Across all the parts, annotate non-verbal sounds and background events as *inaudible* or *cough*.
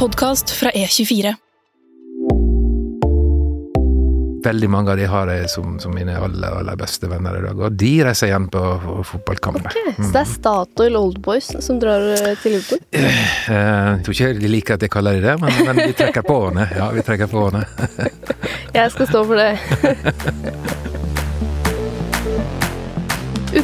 podkast fra E24. Veldig mange av de har jeg som, som mine aller, aller beste venner i dag. Og de reiser igjen på, på fotballkamp. Ok, Så det er Statoil Old Boys som drar eh, til Liverpool? Eh, jeg tror ikke de liker at jeg kaller de det, men, men vi trekker på årene. Ja, vi trekker på årene. *laughs* Jeg skal stå for det. *laughs*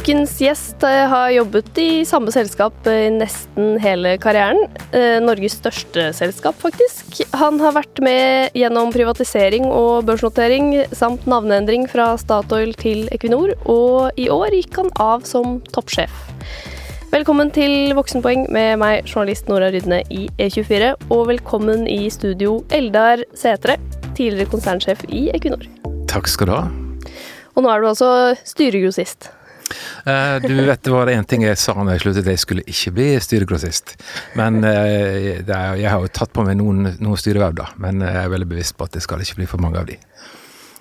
Ukens gjest eh, har jobbet i samme selskap i nesten hele karrieren. Eh, Norges største selskap, faktisk. Han har vært med gjennom privatisering og børsnotering, samt navneendring fra Statoil til Equinor, og i år gikk han av som toppsjef. Velkommen til Voksenpoeng med meg, journalist Nora Rydne i E24, og velkommen i studio Eldar Sætre, tidligere konsernsjef i Equinor. Takk skal du ha. Og nå er du altså styregrossist. Eh, du vet det var én ting jeg sa når jeg sluttet, jeg skulle ikke bli styregrossist. Men eh, er, jeg har jo tatt på meg noen, noen styreverv, da. Men jeg er veldig bevisst på at det skal ikke bli for mange av de.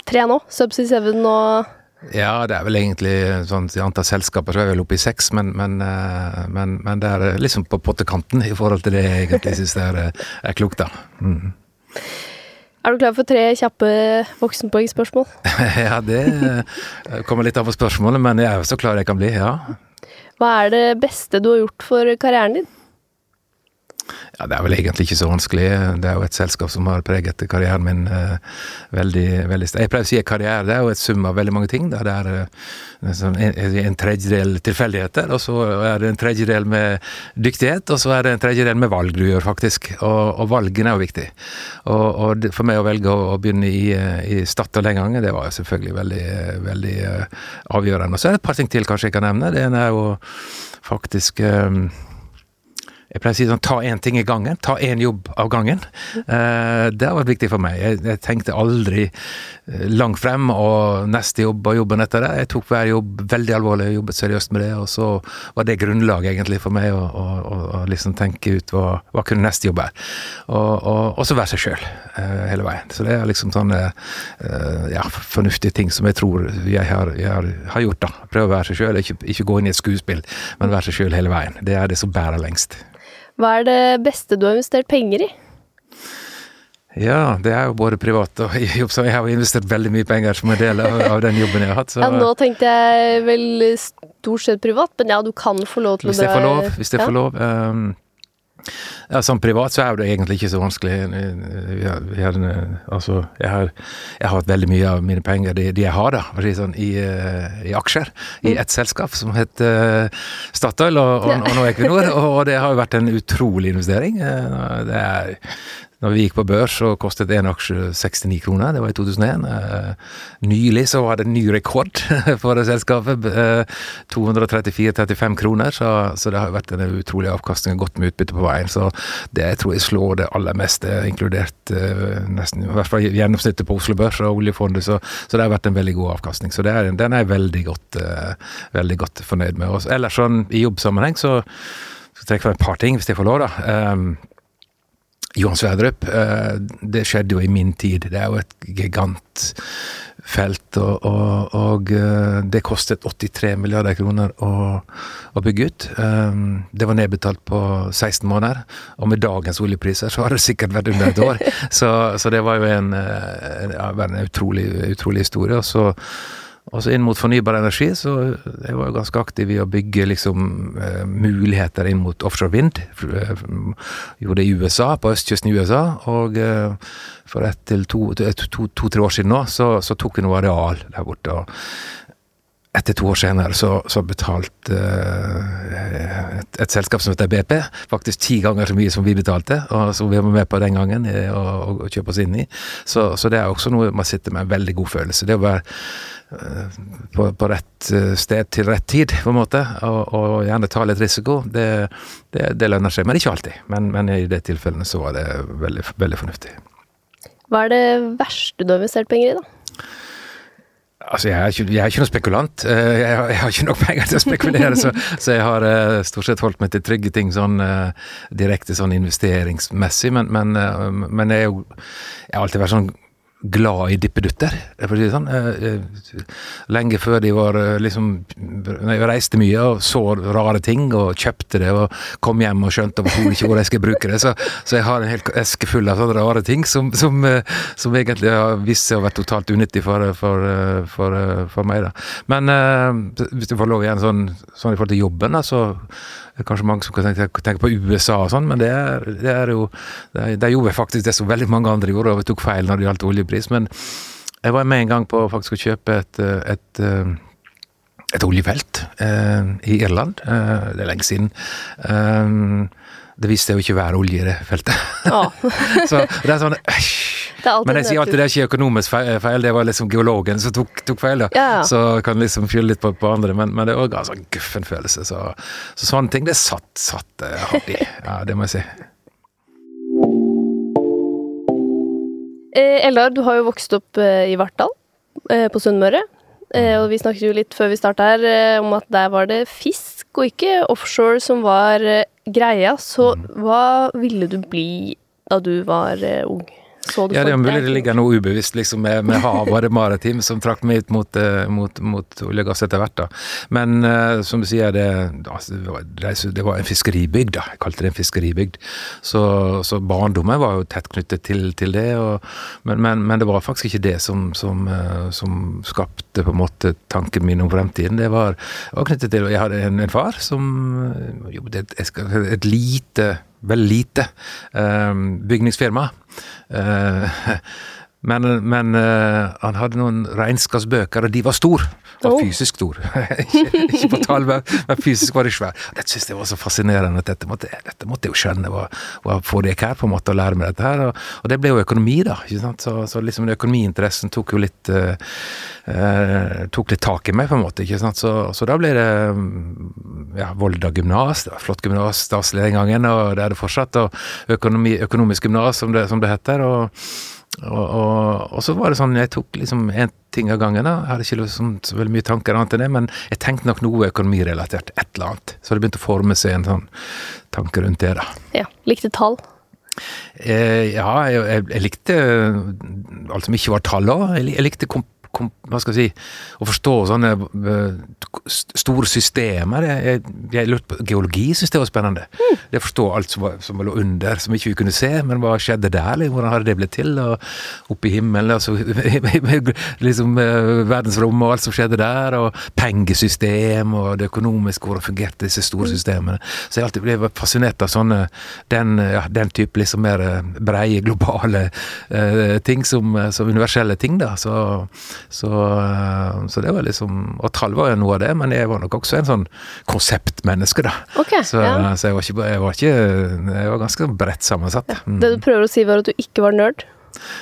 Tre nå. Subsea Seven og Ja, det er vel egentlig sånn i antall selskaper så er vi vel oppe i seks, men, men, eh, men, men det er liksom på pottekanten i forhold til det jeg egentlig syns er, er klokt, da. Mm. Er du klar for tre kjappe voksenpoengspørsmål? *laughs* ja, det kommer litt av på spørsmålet, men jeg er jo så klar jeg kan bli, ja. Hva er det beste du har gjort for karrieren din? Ja, Det er vel egentlig ikke så vanskelig. Det er jo et selskap som har preget karrieren min eh, veldig, veldig Jeg pleier å si at karriere det er jo et sum av veldig mange ting. Da. Det er eh, sånn en, en tredjedel tilfeldigheter, og så er det en tredjedel med dyktighet, og så er det en tredjedel med valg du gjør, faktisk. Og, og valgene er jo viktig. Og, og, for meg å velge å, å begynne i, i Statoil den gangen, det var jo selvfølgelig veldig, veldig uh, avgjørende. Og så er det et par ting til kanskje jeg kan nevne. Det ene er jo faktisk um, jeg pleier å si sånn, ta én ting i gangen. Ta én jobb av gangen. Uh, det har vært viktig for meg. Jeg, jeg, tenkte aldri langt frem og neste jobb og jobben etter det. Jeg tok hver jobb veldig alvorlig og jobbet seriøst med det. Og så var det grunnlaget egentlig for meg å, å, å liksom tenke ut hva, hva kunne neste jobb være. Og, så være seg sjøl uh, hele veien. Så det er liksom sånne uh, ja, fornuftige ting som jeg tror jeg har, jeg har, har gjort. da. Prøve å være seg sjøl, ikke, ikke gå inn i et skuespill, men være seg sjøl hele veien. Det er det som bærer lengst. Hva er det beste du har investert penger i? Ja, det er jo både privat og i jobb, så jeg har jo investert veldig mye penger som en del av, av den jobben jeg har hatt. Så. Ja, nå tenkte jeg vel stort sett privat, men ja, du kan få lov til hvis å dra Hvis jeg får lov. Hvis jeg ja. får lov. Um, ja, Som privat så er det egentlig ikke så vanskelig. Jeg, jeg, altså, jeg har, jeg har hatt veldig mye av mine penger, de, de jeg har, da, sånn, i, i, aksjer i ett selskap som heter Statoil og, og, og nå Equinor. Og det har jo vært en utrolig investering. Det er når vi gikk på børs, så kostet én aksje 69 kroner. Det var i 2001. Nylig så var det en ny rekord *laughs* for det selskapet. 234-35 kroner. Så, så, det har vært en utrolig avkastning og godt med utbytte på veien. Så det jeg tror jeg slår det aller meste, inkludert nesten, i hvert fall gjennomsnittet på Oslo Børs og oljefondet. Så, så, det har vært en veldig god avkastning. Så er, den er jeg veldig godt, veldig godt fornøyd med. Ellers sånn i jobbsammenheng så, skal jeg trekke jeg et par ting, hvis jeg får lov, da. Johan Sverdrup, det skjedde jo i min tid. Det er jo et gigantfelt, og, og, og det kostet 83 milliarder kroner å, å, bygge ut. Det var nedbetalt på 16 måneder, og med dagens oljepriser så har det sikkert vært under et år. *laughs* Så, så det var jo en, en, en utrolig, utrolig historie. og så og så inn mot fornybar energi, så jeg var jo ganske aktiv i å bygge liksom eh, muligheter inn mot offshore vind. Gjorde det i USA, på østkysten i USA. Og eh, for ett til to-tre to, to, to, år siden nå, så, så tok vi noe areal der borte. og etter to år senere så, så betalte uh, et, et, selskap som heter BP, faktisk ti ganger så mye som vi betalte, og som vi var med på den gangen å, og kjøpe oss inn i. Så, så, det er også noe man sitter med en veldig god følelse. Det å være uh, på, på, rett eh, sted til rett tid, på en måte, og, og gjerne ta litt risiko, det, det, det, lønner seg. Men ikke alltid. Men, men i det tilfellet så var det veldig, veldig fornuftig. Hva er det verste du har investert penger i, da? Altså, jeg er, ikke, jeg er ikke noen spekulant. Jeg har, jeg har, ikke nok penger til å spekulere, så, så, jeg har uh, stort sett holdt meg til trygge ting sånn uh, direkte sånn investeringsmessig. Men, men, men jeg, jeg, har alltid vært sånn glad i dippedutter, for å si det sånn. Eh, eh, lenge før de var eh, liksom Jeg reiste mye og så rare ting og kjøpte det og kom hjem og skjønte overhodet ikke hvor jeg skal bruke det. Så, så, jeg har en hel eske full av sånne rare ting som, som, som egentlig har vist seg å være totalt unyttig for, for, for, for meg. da. Men hvis du får lov igjen sånn, sånn i forhold til jobben, da, så det er kanskje mange som kan tenke, tenke på USA og sånn, men det er, det er jo De gjorde faktisk det som veldig mange andre gjorde, og tok feil når det gjaldt oljepris. Men jeg var med en gang på faktisk å kjøpe et, et, et oljefelt eh, i Irland. Eh, det er lenge siden. Eh, det viste seg jo ikke være olje i det feltet. Oh. *laughs* så det er sånn men jeg sier alltid det er ikke økonomisk feil, det var liksom geologen som tok, tok feil. da. Ja. Så kan liksom fylle litt på, på andre, men, men, det er òg en sånn guffen følelse. Så, så, sånne ting, det satt, satt eh, hardt i. Ja, det må jeg si. Eh, Eldar, du har jo vokst opp eh, i Vartdal, på Sunnmøre. Og vi snakket jo litt før vi starta her om at der var det fisk og ikke offshore som var greia. Så mm. hva ville du bli da du var ung? Ja, det er mulig det ligger noe ubevisst liksom, med, med havet og det maritime som trakk meg ut mot, uh, mot, mot olje og gass etter hvert. da. Men uh, som du sier, det, altså, det, var, det, var, en fiskeribygd. da. Jeg kalte det en fiskeribygd. Så, så barndommen var jo tett knyttet til, til det. Og, men, men, men, det var faktisk ikke det som, som, uh, som, skapte på en måte tanken min om fremtiden. Det var, var knyttet til Jeg hadde en, en far som jobbet et, et lite veldig lite bygningsfirma. *laughs* Men, men uh, han hadde noen regnskapsbøker, og de var store. Var oh. fysisk stor. *laughs* ikke, ikke, på tall, men, fysisk var de svære. Jeg syntes jeg var så fascinerende. at Dette måtte, dette måtte jeg jo skjønne. Hva, hva får jeg her, på en måte, å lære meg dette her? Og, og det ble jo økonomi, da. ikke sant? Så, så liksom økonomiinteressen tok jo litt uh, uh, Tok litt tak i meg, på en måte. ikke sant? Så, så da ble det ja, Volda gymnas. Det var flott gymnas, staselig den gangen, og det er det fortsatt. Og økonomi, økonomisk gymnas, som, som, det heter. og og, og, og, så var det sånn, jeg tok liksom én ting av gangen. da, Jeg hadde ikke liksom så veldig mye tanker annet enn det, men jeg tenkte nok noe økonomirelatert. Et eller annet. Så det begynte å forme seg en sånn tanke rundt det, da. Ja, Likte tall? Eh, ja, jeg, jeg, jeg, likte alt som ikke var tall òg. Jeg, jeg, likte komp hva skal jeg si, å forstå sånne uh, store systemer. Jeg, jeg, lurte på Geologi syns jeg var spennende. Mm. Det å forstå alt som, var, som lå under, som ikke vi kunne se. Men hva skjedde der? Hvordan hadde det blitt til? Og oppe i himmelen, altså, *laughs* liksom uh, verdensrommet og alt som skjedde der. Og pengesystem og det økonomiske, hvordan fungerte disse store systemene. Så jeg alltid ble fascinert av sånne, den, ja, den type liksom mer breie, globale uh, ting som, som universelle ting. da, så så, eh, så, det var liksom Og trall var jo noe av det, men jeg var nok også en sånn konseptmenneske, da. Okay, så, ja. så jeg, var ikke, jeg, var ikke, jeg var ganske bredt sammensatt. Ja. Mm. Det du prøver å si, var at du ikke var nerd?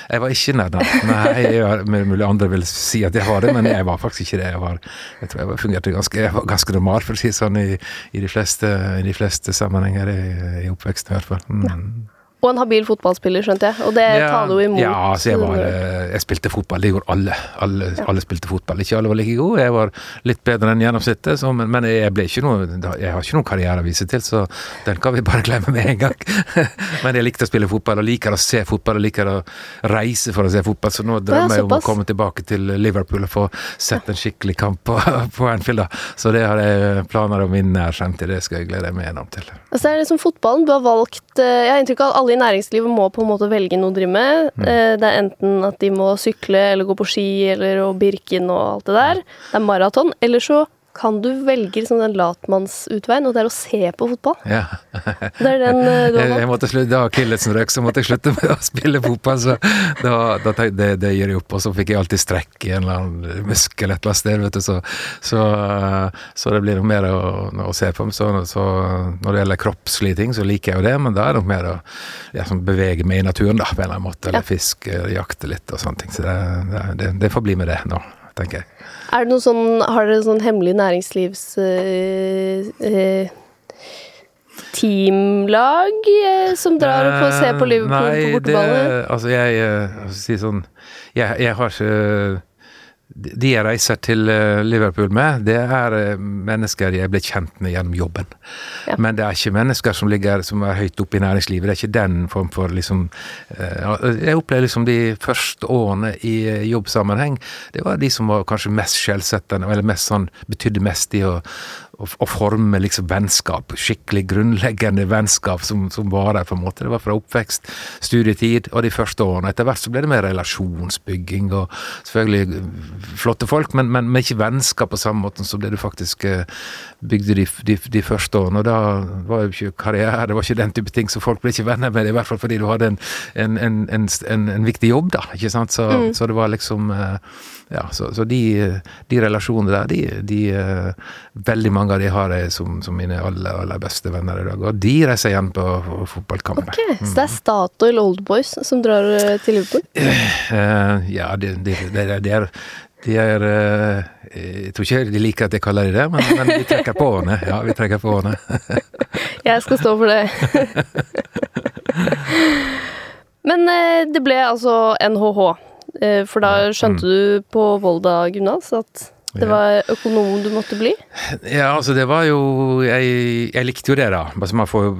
Jeg var ikke nerd. Nei, mulig andre vil si at jeg var det, men jeg var faktisk ikke det. Jeg, var, jeg tror jeg fungerte ganske, jeg var ganske normal, for å si sånn, i, i, de, fleste, i de fleste sammenhenger i, i oppveksten, i hvert fall. Mm. Ja. Og en habil fotballspiller, skjønte jeg. Og det ja, taler jo imot. Ja, altså jeg, var, eh, jeg spilte fotball. Det gjorde alle. Alle, ja. alle, spilte fotball. Ikke alle var like gode. Jeg var litt bedre enn gjennomsnittet, så, men, men, jeg ble ikke noe Jeg har ikke noen karriere å vise til, så den kan vi bare glemme med en gang. *laughs* men jeg likte å spille fotball, og liker å se fotball, og liker å reise for å se fotball, så nå drømmer jeg om å komme tilbake til Liverpool og få sett en skikkelig kamp på, *laughs* på Anfield, da. Så det har jeg planer om i nær fremtid. Det skal jeg glede meg gjennom til. Altså, det er liksom fotballen. Du har valgt eh, Jeg har inntrykk av at alle i næringslivet må på en måte velge noe å drive med. Mm. Eh, det er enten at de må sykle eller gå på ski eller å Birken og alt det der. Det er maraton. Eller så kan du velge liksom den latmannsutveien, og det er å se på fotball. Ja. *laughs* det er den uh, du har slutte, Da akillesen røk, så måtte jeg slutte med å spille fotball. Så da, da det, det gir jeg opp. Og så fikk jeg alltid strekk i en eller annen muskel et eller annet sted, vet du. Så, så, så det blir nok mer å, å se på. Så, så, når det gjelder kroppslige ting, så liker jeg jo det, men da er det nok mer å ja, bevege meg i naturen, da, på en eller annen måte. Eller ja. fiske, jakte litt og sånne ting. Så det, det, det får bli med det nå, tenker jeg. Er det noe sånn, Har dere sånn hemmelig næringslivs... Uh, uh, teamlag uh, som drar opp og ser på Liverpool Nei, på bortebane? Nei, altså jeg, jeg si sånn jeg, jeg, har ikke de jeg reiser til eh, Liverpool med, det er eh, mennesker jeg ble kjent med gjennom jobben. Ja. Men det er ikke mennesker som ligger som er høyt oppe i næringslivet. Det er ikke den form for liksom eh, Jeg opplever liksom de første årene i jobbsammenheng, det var de som var kanskje mest skjellsettende, eller mest sånn betydde mest i å å, forme liksom vennskap. Skikkelig grunnleggende vennskap som, som varer, på en måte. Det var fra oppvekst, studietid og de første årene. Etter hvert så ble det mer relasjonsbygging og selvfølgelig flotte folk, men, men, men ikke vennskap på samme måte som det du faktisk eh, bygde de, de, de, første årene. Og da var jo ikke karriere, det var ikke den type ting, så folk ble ikke venner med det, i hvert fall fordi du hadde en, en, en, en viktig jobb, da. ikke sant? Så, mm. så det var liksom eh, Ja, så, så de, de, relasjonene der, de, de eh, Veldig mange av de har jeg som, som, mine aller, aller beste venner i dag. Og de reiser igjen på fotballkamper. Okay, Så det er Statoil Old Boys som drar til Liverpool? Uh, ja, det, de, de, de er de er eh, Jeg tror ikke de liker at jeg kaller dem det, men, men vi trekker på henne. Ja, vi trekker på henne. *laughs* jeg skal stå for det. *laughs* men eh, det ble altså NHH. Eh, for da skjønte mm. du på Volda gymnas at det var økonom du måtte bli? Ja, altså det var jo Jeg, jeg likte jo det, da. Altså Man får jo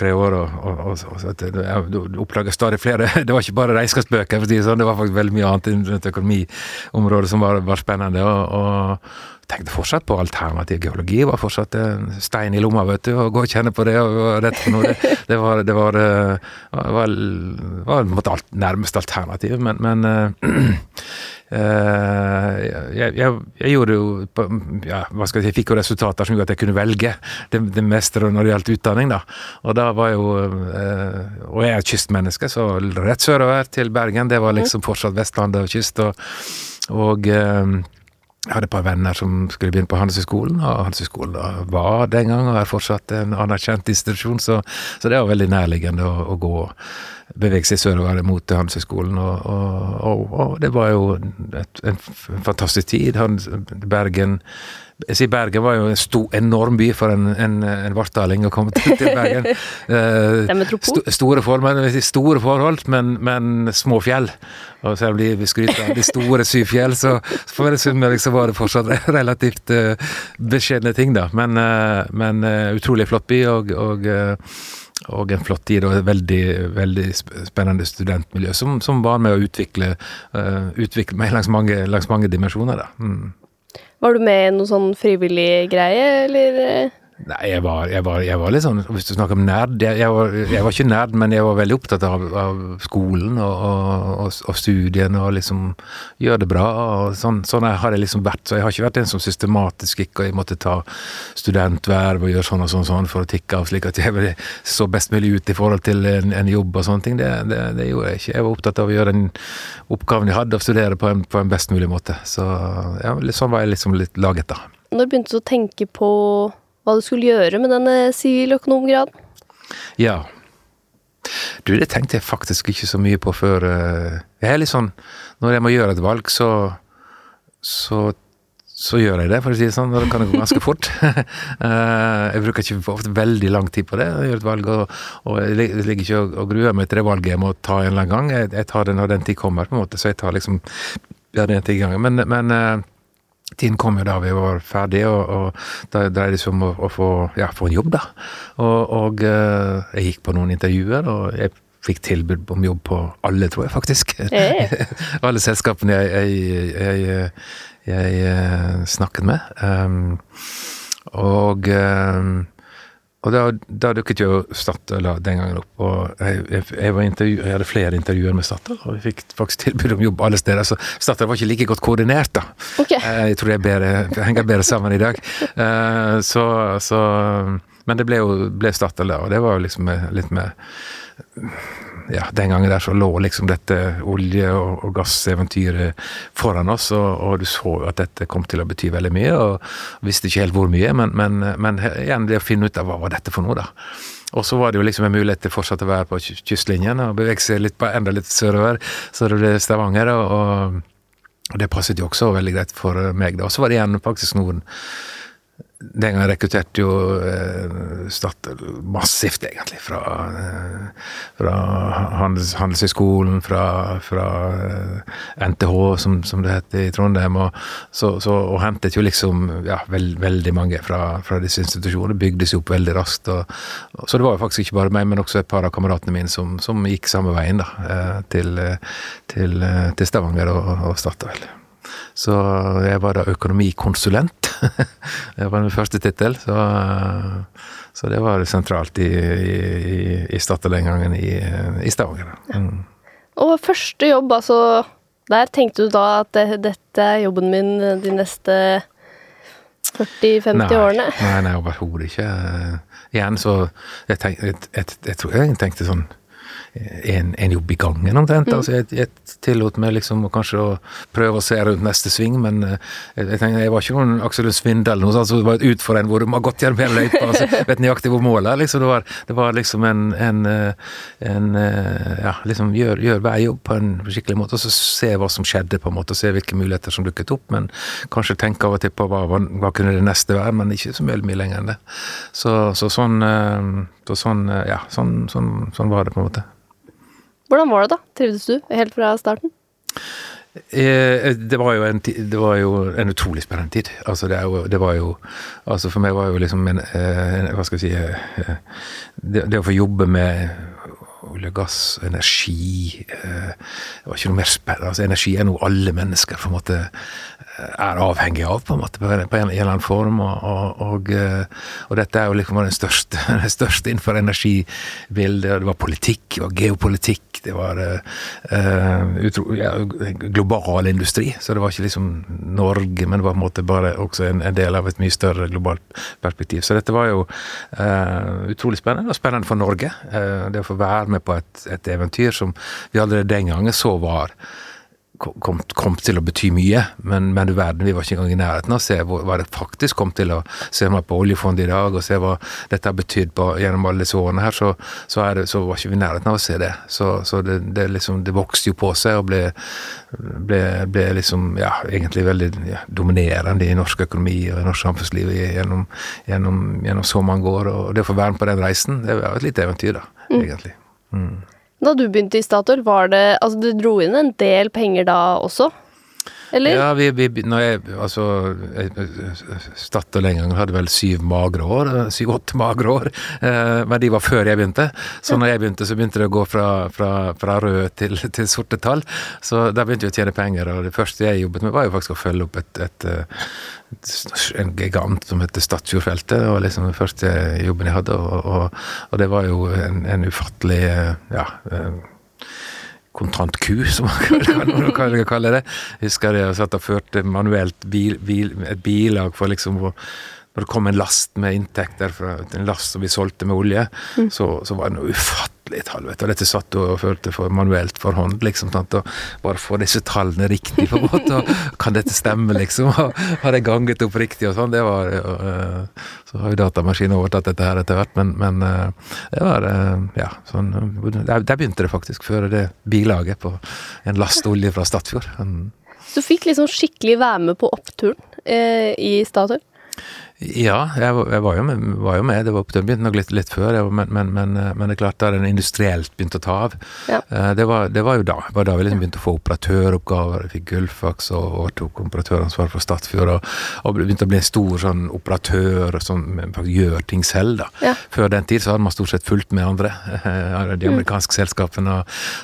tre år og, og, og, og oppdager stadig flere *laughs* Det var ikke bare regnskapsbøker, for å si det sånn. Det var faktisk veldig mye annet rundt økonomiområdet som var, var spennende. og, og tenkte fortsatt på alternativ geologi. Var fortsatt en stein i lomma, vet du. Å gå og kjenne på det og rett på noe. Det, *laughs* det var, det var, eh, var, var, var alt, nærmest alternativ, men, men uh, *clears throat* jeg, jeg, jeg, gjorde jo ja, hva skal jeg si, jeg fikk jo resultater som gjorde at jeg kunne velge det, det meste når det gjaldt utdanning. da. Og da var jo uh, Og jeg er kystmenneske, så rett sørover til Bergen, det var liksom fortsatt Vestlandet og kyst. og, og uh, jeg hadde et par venner som skulle begynne på Handelshøyskolen, og Handelshøyskolen var den gang og er fortsatt en anerkjent institusjon, så, så det var veldig nærliggende å, å gå bevege seg sørover mot Handelshøyskolen. Og, og, og, og, det var jo et, en fantastisk tid. Bergen jeg sier Bergen var jo en stor, enorm by for en, en, en vartaling å komme til, til Bergen. *laughs* er? St store forhold, men, store forhold, men, men små fjell. Og selv om vi skryter av de store syv fjell, så for Sunnmøre så var det fortsatt *laughs* relativt uh, beskjedne ting, da. Men, uh, men uh, utrolig flott by, og, og, og, en flott tid, og et veldig, veldig spennende studentmiljø som, som var med å utvikle, utvikle meg langs mange, langs mange dimensjoner. Mm. Var du med i noen sånn frivillig greie, eller? Nei, jeg var, jeg, var, jeg var, litt sånn Hvis du snakker om nerd jeg, jeg, var, var, ikke nerd, men jeg var veldig opptatt av, av skolen og, og, og, studiene og liksom gjøre det bra. og Sånn, sånn har jeg liksom vært. Så jeg har ikke vært en som systematisk gikk og jeg måtte ta studentverv og gjøre sånn og sånn, sånn for å tikke av, slik at jeg så best mulig ut i forhold til en, en jobb og sånne ting. Det, det, det, gjorde jeg ikke. Jeg var opptatt av å gjøre den oppgaven jeg hadde, og studere på en, på en best mulig måte. Så ja, sånn var jeg liksom litt laget, da. Når begynte du å tenke på hva du skulle gjøre med denne siviløkonomgraden? Ja. Du, det tenkte jeg faktisk ikke så mye på før eh, Jeg er litt sånn Når jeg må gjøre et valg, så så, så gjør jeg det, for å si det sånn. Da kan det gå ganske fort. *laughs* Eh, jeg bruker ikke ofte veldig lang tid på det. Jeg gjør et valg, og, og jeg ligger ikke og, gruer meg til det valget jeg må ta en eller annen gang. Jeg, jeg tar det når den tid kommer, på en måte, så jeg tar liksom ja, den tid i gangen. Men, men eh, Tiden kom jo da vi var ferdige, og, og da dreide det seg om å, å få, ja, få, en jobb, da. Og, og uh, jeg gikk på noen intervjuer, og jeg fikk tilbud om jobb på alle, tror jeg faktisk. Hey. *laughs* alle selskapene jeg, jeg, jeg, jeg uh, snakket med. Um, og um, og da, da, dukket jo Statoil den gangen opp, og jeg, jeg, jeg, jeg, hadde flere intervjuer med Statoil, og vi fikk faktisk tilbud om jobb alle steder, så Statoil var ikke like godt koordinert, da. Okay. Eh, jeg tror det bedre, henger bedre sammen i dag. Eh, så, så Men det ble jo ble Statoil, da, og det var jo liksom litt med ja, den gangen der så lå liksom dette olje- og, og gasseventyret foran oss, og, og, du så jo at dette kom til å bety veldig mye, og visste ikke helt hvor mye, men, men, men igjen det å finne ut av hva var dette for noe, da. Og så var det jo liksom en mulighet til fortsatt å være på kystlinjen og bevege seg litt enda litt sørover, så det ble Stavanger, og, og det passet jo også veldig greit for meg, da. Og så var det igjen faktisk noen Den gangen rekrutterte jo eh, Statoil massivt, egentlig, fra, eh, fra Handels, Handelshøyskolen, fra, fra eh, NTH, som, som, det heter i Trondheim, og, så, så, og hentet jo liksom ja, veld, veldig mange fra, fra disse institusjonene. Bygde seg opp veldig raskt. Og, og, så det var jo faktisk ikke bare meg, men også et par av kameratene mine som, som gikk samme veien da, eh, til, til, til Stavanger og, og Statoil. Så jeg var da økonomikonsulent. *laughs* det var min første tittel. Så, så, det var sentralt i, i, i Statoil den gangen i, i Stavanger. Mm. Og første jobb, altså Der tenkte du da at det, dette er jobben min de neste 40-50 årene? Nei, nei overhodet ikke. Igjen så jeg, tenk, jeg, jeg, jeg, tror jeg tenkte sånn en, en, jobb i gangen, omtrent. Mm. Altså, jeg, jeg tillot meg liksom kanskje å prøve å se rundt neste sving, men eh, jeg, jeg, tenkte, jeg var ikke noen Aksel Lund Svindel eller noe sånt, så det var et en hvor du har gått gjennom hele løypa og altså, *laughs* vet nøyaktig hvor målet er. Liksom, det, var, det var liksom en, en, eh, en eh, Ja, liksom gjør, gjør hver jobb på en skikkelig måte, og så se hva som skjedde, på en måte, og se hvilke muligheter som dukket opp, men kanskje tenke av og til på hva, hva, hva kunne det neste være, men ikke så mye lenger enn det. Så, så sånn, så sånn, ja, sånn, sånn, sånn var det, på en måte. Hvordan var det, da? Trivdes du helt fra starten? Eh, det var, en, det var jo en utrolig spennende tid. Altså det, jo, det var jo Altså for meg var jo liksom en, eh, en Hva skal jeg si eh, det, det, å få jobbe med olje, gass, energi Det var ikke noe mer spennende. Altså energi er noe alle mennesker på en måte er avhengig av, på en måte, på en, på en eller annen form. Og, og, og, eh, og dette er jo liksom den største, *laughs* den største innenfor energibildet. Det var politikk, det var geopolitikk, det var uh, utro, ja, global industri. Så det var ikke liksom Norge, men det var på en måte bare også en, en del av et mye større globalt perspektiv. Så dette var jo uh, utrolig spennende, og spennende for Norge. Uh, det å få være med på et, et eventyr som vi allerede den gangen så var kom, kom, til å bety mye, men, men du verden, vi var ikke engang i nærheten av å se hva det faktisk kom til å se meg på oljefondet i dag, og se hva dette har betydd gjennom alle disse årene her, så, så, det, så, var ikke vi i nærheten av å se det. Så, så det, det, liksom, det, vokste jo på seg og ble, ble, ble liksom, ja, egentlig veldig ja, dominerende i norsk økonomi og i norsk samfunnsliv gjennom, gjennom, gjennom, så mange år. Og det å få være med på den reisen, det var et lite eventyr, da, mm. egentlig. Mm. Da du begynte i Statoil, var det Altså, du dro inn en del penger da også? Eller? Ja, vi, vi når jeg, altså Statoil en gang hadde vel syv magre år, syv-åtte magre år, eh, men de var før jeg begynte. Så når jeg begynte, så begynte det å gå fra, fra, fra røde til, til, sorte tall. Så da begynte vi å tjene penger, og det første jeg jobbet med, var jo faktisk å følge opp et, et, et en gigant som heter Statfjordfeltet. Det var liksom den første jobben jeg hadde, og, og, og det var jo en, en ufattelig ja, kontantku, som man kan kalle det. Husker jeg satt og førte manuelt bil, bil, et bilag for liksom å når det kom en last med inntekter fra en last som vi solgte med olje, mm. så, så, var det noe ufattelig tall. helvete. Og Dette satt og følte for manuelt for hånd, liksom. Sant? Og bare få disse tallene riktig, på en måte. Og *laughs* kan dette stemme, liksom? Og har det ganget opp riktig og sånn? Det var og, uh, Så har jo datamaskinen overtatt dette her etter hvert, men, men uh, det var uh, Ja, sånn der, der, begynte det faktisk, før det bilaget på en last olje fra Statfjord. Mm. Så du fikk liksom skikkelig være med på oppturen i Statoil? Ja, jeg, jeg var, jo med, var, jo med, Det var begynte nok litt, litt før, men, men, men, eh, men, det er klart da den industrielt begynte å ta av, ja. Eh, det, var, det, var, jo da. Det var da vi liksom begynte å få operatøroppgaver. Jeg fikk Gullfaks og overtok operatøransvar for Statfjord. Og, og, begynte å bli en stor sånn operatør som gjør ting selv. da. Ja. Før den tid så hadde man stort sett fulgt med andre, *laughs* de mm. amerikanske mm. selskapene,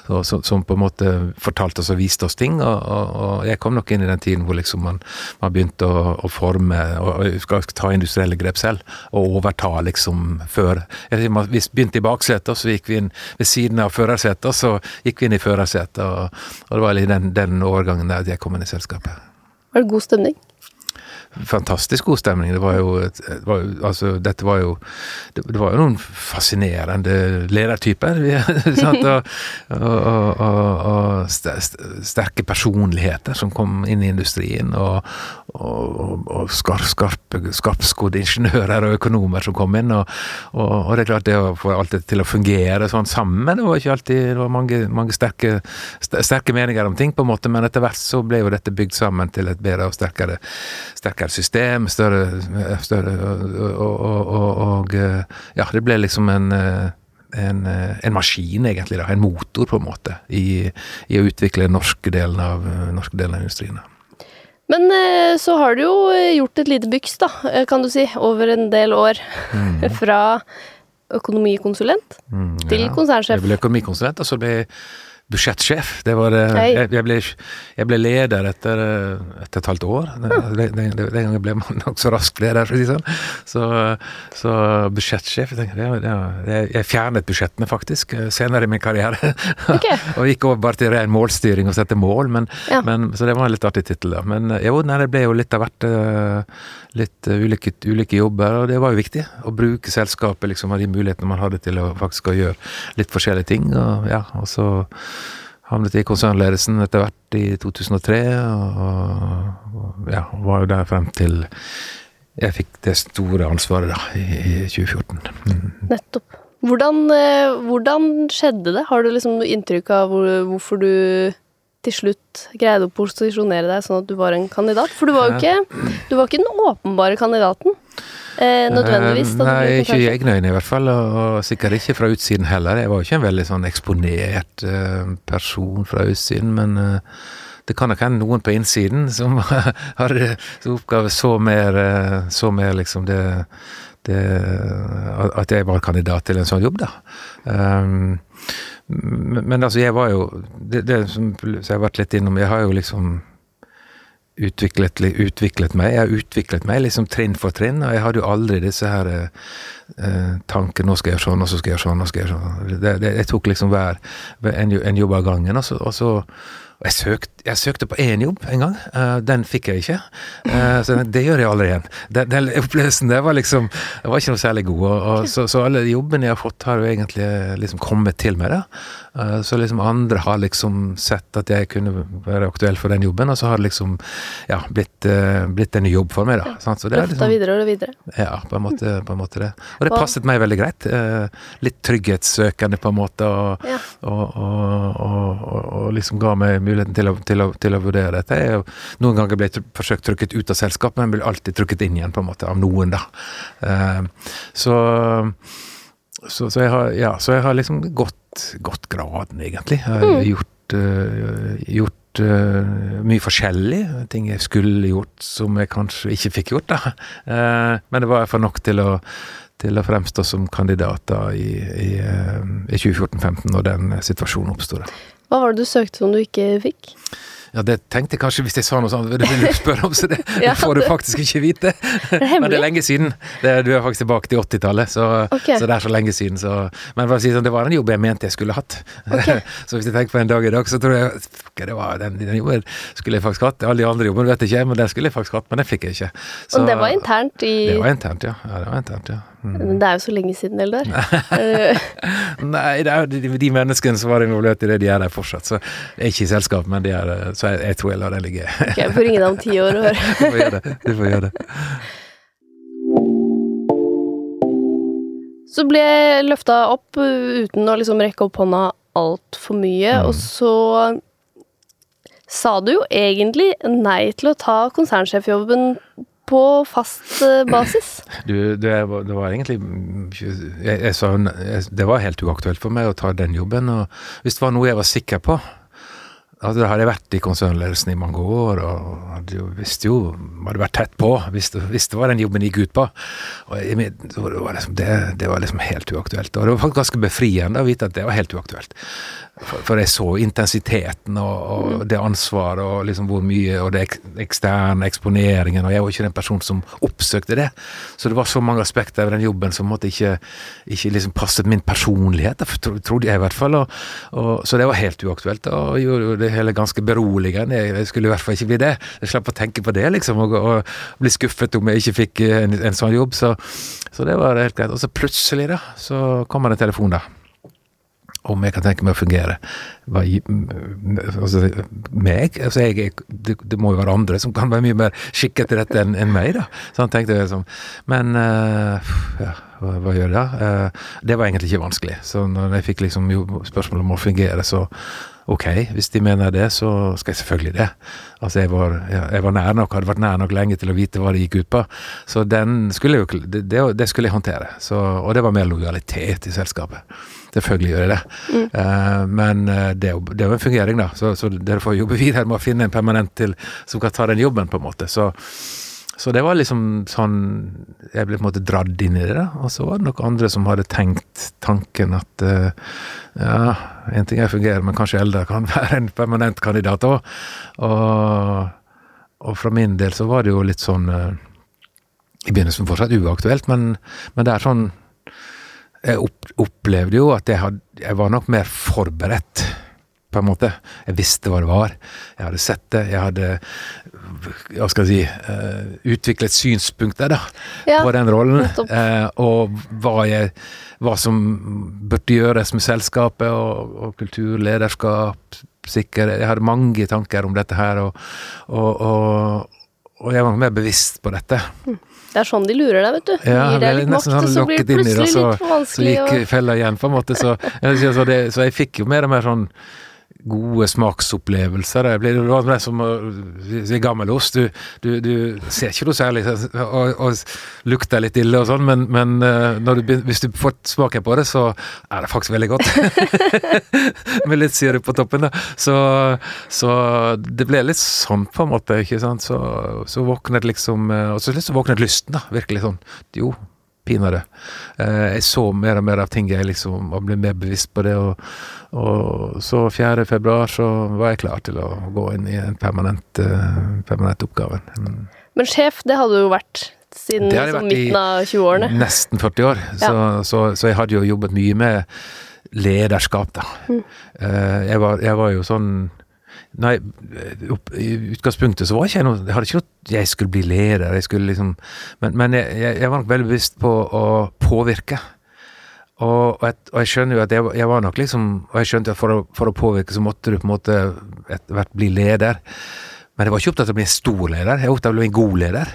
og, som, som på en måte fortalte oss og viste oss ting. Og, og, jeg kom nok inn i den tiden hvor liksom man, man begynte å, å forme og, og skal ta industrielle grep selv, og overta liksom før Vi begynte i baksetet, så gikk vi inn ved siden av førersetet, så gikk vi inn i førersetet, og, og, det var den, den årgangen der jeg kom inn i selskapet. Var det god stemning? fantastisk god stemning. Det var jo, det var, altså, dette var jo det, det, var jo noen fascinerende ledertyper. *laughs* og, og, og, og, sterke personligheter som kom inn i industrien. Og, og, og skarp, skarp, skarpskodde ingeniører og økonomer som kom inn. Og, og, og, det er klart, det å få alt det til å fungere sånn sammen, det var ikke alltid Det var mange, mange sterke, sterke, meninger om ting, på en måte, men etter hvert så ble jo dette bygd sammen til et bedre og sterkere, sterkere system. Større, større og, ja, det ble liksom en en, en, maskin, egentlig. da, En motor, på en måte, i, i å utvikle den norske delen av, norske delen av industrien. Men eh, så har du jo eh, gjort et lite byks, da, eh, kan du si, over en del år. Mm. *laughs* Fra økonomikonsulent mm, til konsernsjef. Jeg ble økonomikonsulent, og så ble jeg budsjettsjef. Det var, jeg, jeg, ble, jeg, ble, leder etter, etter, et halvt år. Den, den, den gangen ble man *laughs* nokså rask leder, sånn. Så, så budsjettsjef jeg, jeg, jeg, fjernet budsjettene, faktisk, senere i min karriere. *laughs* Okay. og gikk over bare til ren målstyring og sette mål, men, ja. men, så det var en litt artig tittel. Men jo, nei, det ble jo litt av hvert. Litt ulike, ulike, jobber, og det var jo viktig. Å bruke selskapet, liksom, av de mulighetene man hadde til å faktisk å gjøre litt forskjellige ting. og ja, og så Havnet i konsernledelsen etter hvert i 2003, og, og ja, var jo der frem til jeg fikk det store ansvaret da, i, i 2014. Mm. Nettopp. Hvordan, eh, hvordan, skjedde det? Har du liksom inntrykk av hvor, hvorfor du til slutt greide å posisjonere deg sånn at du var en kandidat? For du var jo ikke, du var ikke den åpenbare kandidaten eh, nødvendigvis? Da Nei, ikke i egne øyne i hvert fall, og, sikkert ikke fra utsiden heller. Jeg var jo ikke en veldig sånn eksponert uh, person fra utsiden, men uh, det kan nok hende noen på innsiden *laughs* som har som oppgave så mer, uh, så mer liksom det, det, At jeg var kandidat til en sånn jobb, da. Um, men, altså, jeg var jo det, det som jeg har vært litt innom, jeg har jo liksom utviklet, utviklet, meg. Jeg har utviklet meg liksom trinn for trinn, og jeg hadde jo aldri disse her eh, tanker 'nå skal jeg gjøre sånn, og så skal jeg gjøre sånn', og skal jeg gjøre sånn. Det, det, jeg tok liksom hver en, en jobb av gangen, og så, og så og jeg søkte, jeg søkte på én jobb en gang. Uh, den fikk jeg ikke. Uh, så det gjør jeg aldri igjen. Den, den opplevelsen der var liksom Det var ikke noe særlig god. Og, og, så, så, alle jobbene jeg har fått, har jo egentlig liksom kommet til meg. da. Uh, så liksom andre har liksom sett at jeg kunne være aktuell for den jobben, og så har det liksom ja, blitt, blitt en ny jobb for meg. da. Ja. Så det er liksom, videre og videre. Ja, på en, måte, på en måte det. Og det passet meg veldig greit. litt trygghetssøkende, på en måte, og, ja. og, og liksom ga meg muligheten til å, til, å, til å, vurdere dette. Jeg noen ganger blitt forsøkt trykket ut av selskapet, men blir alltid trykket inn igjen, på en måte, av noen, da. Så, så, så, jeg har, ja, så jeg har liksom gått, gått graden, egentlig. Jeg har mm. gjort, uh, gjort uh, mye forskjellig. Ting jeg skulle gjort som jeg kanskje ikke fikk gjort, da. men det var iallfall nok til å til å fremstå som kandidater i, i, i 2014-2015, når den situasjonen oppsto. Hva var det du søkte som du ikke fikk? Ja, det tenkte jeg kanskje hvis jeg sa noe sånt, det vil du spørre om, så det, *laughs* ja, det får du faktisk ikke vite. *laughs* Det men det er lenge siden. Det, du er faktisk tilbake til 80-tallet, så, okay. så, det er så lenge siden. Så, men si sånn, det var en jobb jeg mente jeg skulle hatt. Okay. *laughs* så hvis jeg tenker på en dag i dag, så tror jeg fuck det var den, den, jobben skulle jeg faktisk hatt. Alle de andre jobbene vet jeg ikke, men den skulle jeg faktisk hatt, men den fikk jeg ikke. Så, Og det var internt i Det var internt, ja. ja, det var internt, ja. Mm. Det er jo så lenge siden, Eldar. *laughs* Nei, det er jo de, menneskene som var involvert i det, de er der fortsatt. Så jeg er ikke i selskap, men de er, så jeg, jeg tror jeg lar det ligge. ok, Jeg får ringe deg om ti år og høre. *laughs* du får gjøre det. Du får gjøre det. Så ble jeg løfta opp uten å liksom rekke opp hånda altfor mye, mm. og så sa du jo egentlig nei til å ta konsernsjefjobben på fast eh, basis? *clears throat* Du, det, var, det var egentlig jeg, jeg sa, Det var helt uaktuelt for meg å ta den jobben. og Hvis det var noe jeg var sikker på Altså, da hadde jeg vært i konsernledelsen i mange år og hadde jo, visste jo Hadde vært tett på, hvis det var den jobben jeg gikk ut på. Og jeg, det, var liksom, det, det, var liksom helt uaktuelt. Og det var faktisk ganske befriende å vite at det var helt uaktuelt. For, for jeg så intensiteten og, og, det ansvaret og liksom hvor mye Og det eksterne eksponeringen, og jeg var ikke den personen som oppsøkte det. Så det var så mange aspekter ved den jobben som måtte ikke, ikke liksom passet min personlighet, trodde jeg i hvert fall. Og, og, så det var helt uaktuelt. Og gjorde det hele ganske beroligende. Jeg skulle i hvert fall ikke bli det. Jeg slapp å tenke på det, liksom, og, og bli skuffet om jeg ikke fikk en, en sånn jobb. Så, så, det var helt greit. Og så plutselig, da, så kommer det en telefon, da. Om jeg kan tenke meg å fungere. Hva, altså, meg? Altså, jeg, det, det, må jo være andre som kan være mye mer skikket til dette enn en meg, da. Sånn tenkte jeg liksom. Men uh, ja, hva, hva, gjør jeg da? Uh, det var egentlig ikke vanskelig. Så når jeg fikk liksom spørsmål om å fungere, så ok, hvis de mener det, så skal jeg selvfølgelig det. Altså, jeg var, jeg var nær nok, hadde vært nær nok lenge til å vite hva det gikk ut på. Så den skulle jeg jo, det, det, skulle jeg håndtere. Så, og det var mer lojalitet i selskapet. Selvfølgelig gjør jeg det. Mm. Uh, men uh, det, er jo en fungering, da. Så, så, dere får jobbe *laughs* videre med å finne en permanent til som kan ta den jobben, på en måte. Så, så det var liksom sånn Jeg ble på en måte dradd inn i det, da. Og så var det nok andre som hadde tenkt tanken at uh, ja, en ting er fungerer, men kanskje Eldar kan *laughs* være en permanent kandidat òg. Og, og, fra min del så var det jo litt sånn I begynnelsen fortsatt uaktuelt, men, men det er sånn jeg opplevde jo at jeg, had, jeg, var nok mer forberedt, på en måte. Jeg visste hva det var. Jeg hadde sett det. Jeg hadde hva skal jeg si uh, utviklet synspunkter da, ja, på den rollen. Uh, og hva, jeg, hva, som burde gjøres med selskapet, og, og kultur, lederskap, sikkerhet Jeg hadde mange tanker om dette her, og, og, og jeg var mer bevisst på dette. Mm. Det er sånn de lurer deg, vet du. Ja, Gir deg litt makt, sånn så blir det plutselig og litt for vanskelig. Så gikk fella igjen, på en måte. Så, så, det, så jeg fikk jo mer og mer sånn gode smaksopplevelser. Det blir det som å si gammelost. Du, du, du, ser ikke noe særlig og, og lukter litt ille og sånn, men, men eh, du, hvis du får smaken på det, så er det faktisk veldig godt. *laughs* Med litt sirup på toppen, da. Så, så, det ble litt sånn, på en måte. ikke sant? Så, så våknet liksom eh, Og så våknet lysten, da. Virkelig sånn. Jo, pinadø. Eh, jeg så mer og mer av ting jeg liksom, og ble mer bevisst på det. Og, og så 4. februar så var jeg klar til å gå inn i en permanent, uh, permanent oppgave. Mm. Men sjef, det hadde jo vært siden liksom, midten av 20-årene? Nesten 40 år. Ja. Så, så, så, jeg hadde jo jobbet mye med lederskap, da. Mm. Uh, jeg, var, jeg var jo sånn Nei, i utgangspunktet så var ikke jeg noe Jeg hadde ikke noe jeg skulle bli leder, jeg skulle liksom Men, men jeg, jeg, var nok veldig bevisst på å påvirke. Og, og, jeg, og jeg, skjønner jo at jeg, var nok liksom Og jeg skjønte at for å, for å, påvirke, så måtte du på en måte etter hvert bli leder. Men jeg var ikke opptatt av å bli en stor leder, jeg var opptatt av å bli en god leder.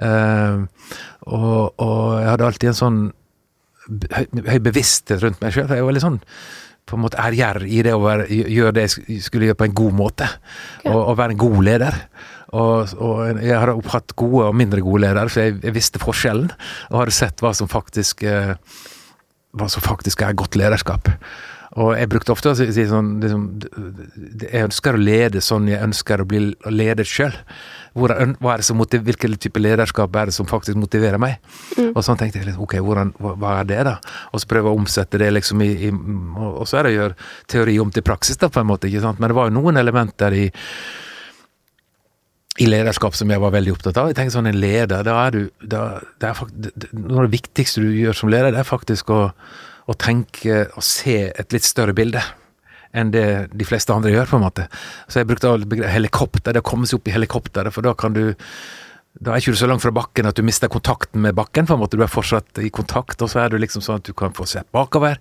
Uh, og, og, jeg hadde alltid en sånn høy, høy bevissthet rundt meg sjøl. Jeg var litt sånn på en måte ærgjerrig i det å gjøre det jeg skulle gjøre på en god måte. Okay. Og, og, være en god leder. Og, og jeg har hatt gode og mindre gode ledere, for jeg, jeg, visste forskjellen. Og hadde sett hva som faktisk eh, hva som faktisk er godt lederskap. Og jeg brukte ofte å si sånn liksom, Jeg ønsker å lede sånn jeg ønsker å bli ledet sjøl. Hvilken type lederskap er det som faktisk motiverer meg? Mm. Og sånn tenkte jeg litt, ok, hvordan, hva, hva, er det, da? Og så prøve å omsette det liksom i, i Og så er det å gjøre teori om til praksis, da, på en måte. ikke sant? Men det var jo noen elementer i i lederskap som jeg var veldig opptatt av. Jeg tenker sånn En leder, da er du da, det er faktisk, Noe av det viktigste du gjør som leder, det er faktisk å, å tenke og se et litt større bilde enn det de fleste andre gjør, på en måte. Så jeg brukte helikopter, det å komme seg opp i helikopteret, for da kan du da er ikke du så langt fra bakken at du mister kontakten med bakken. på en måte, Du er fortsatt i kontakt, og så er du liksom sånn at du kan få se bakover,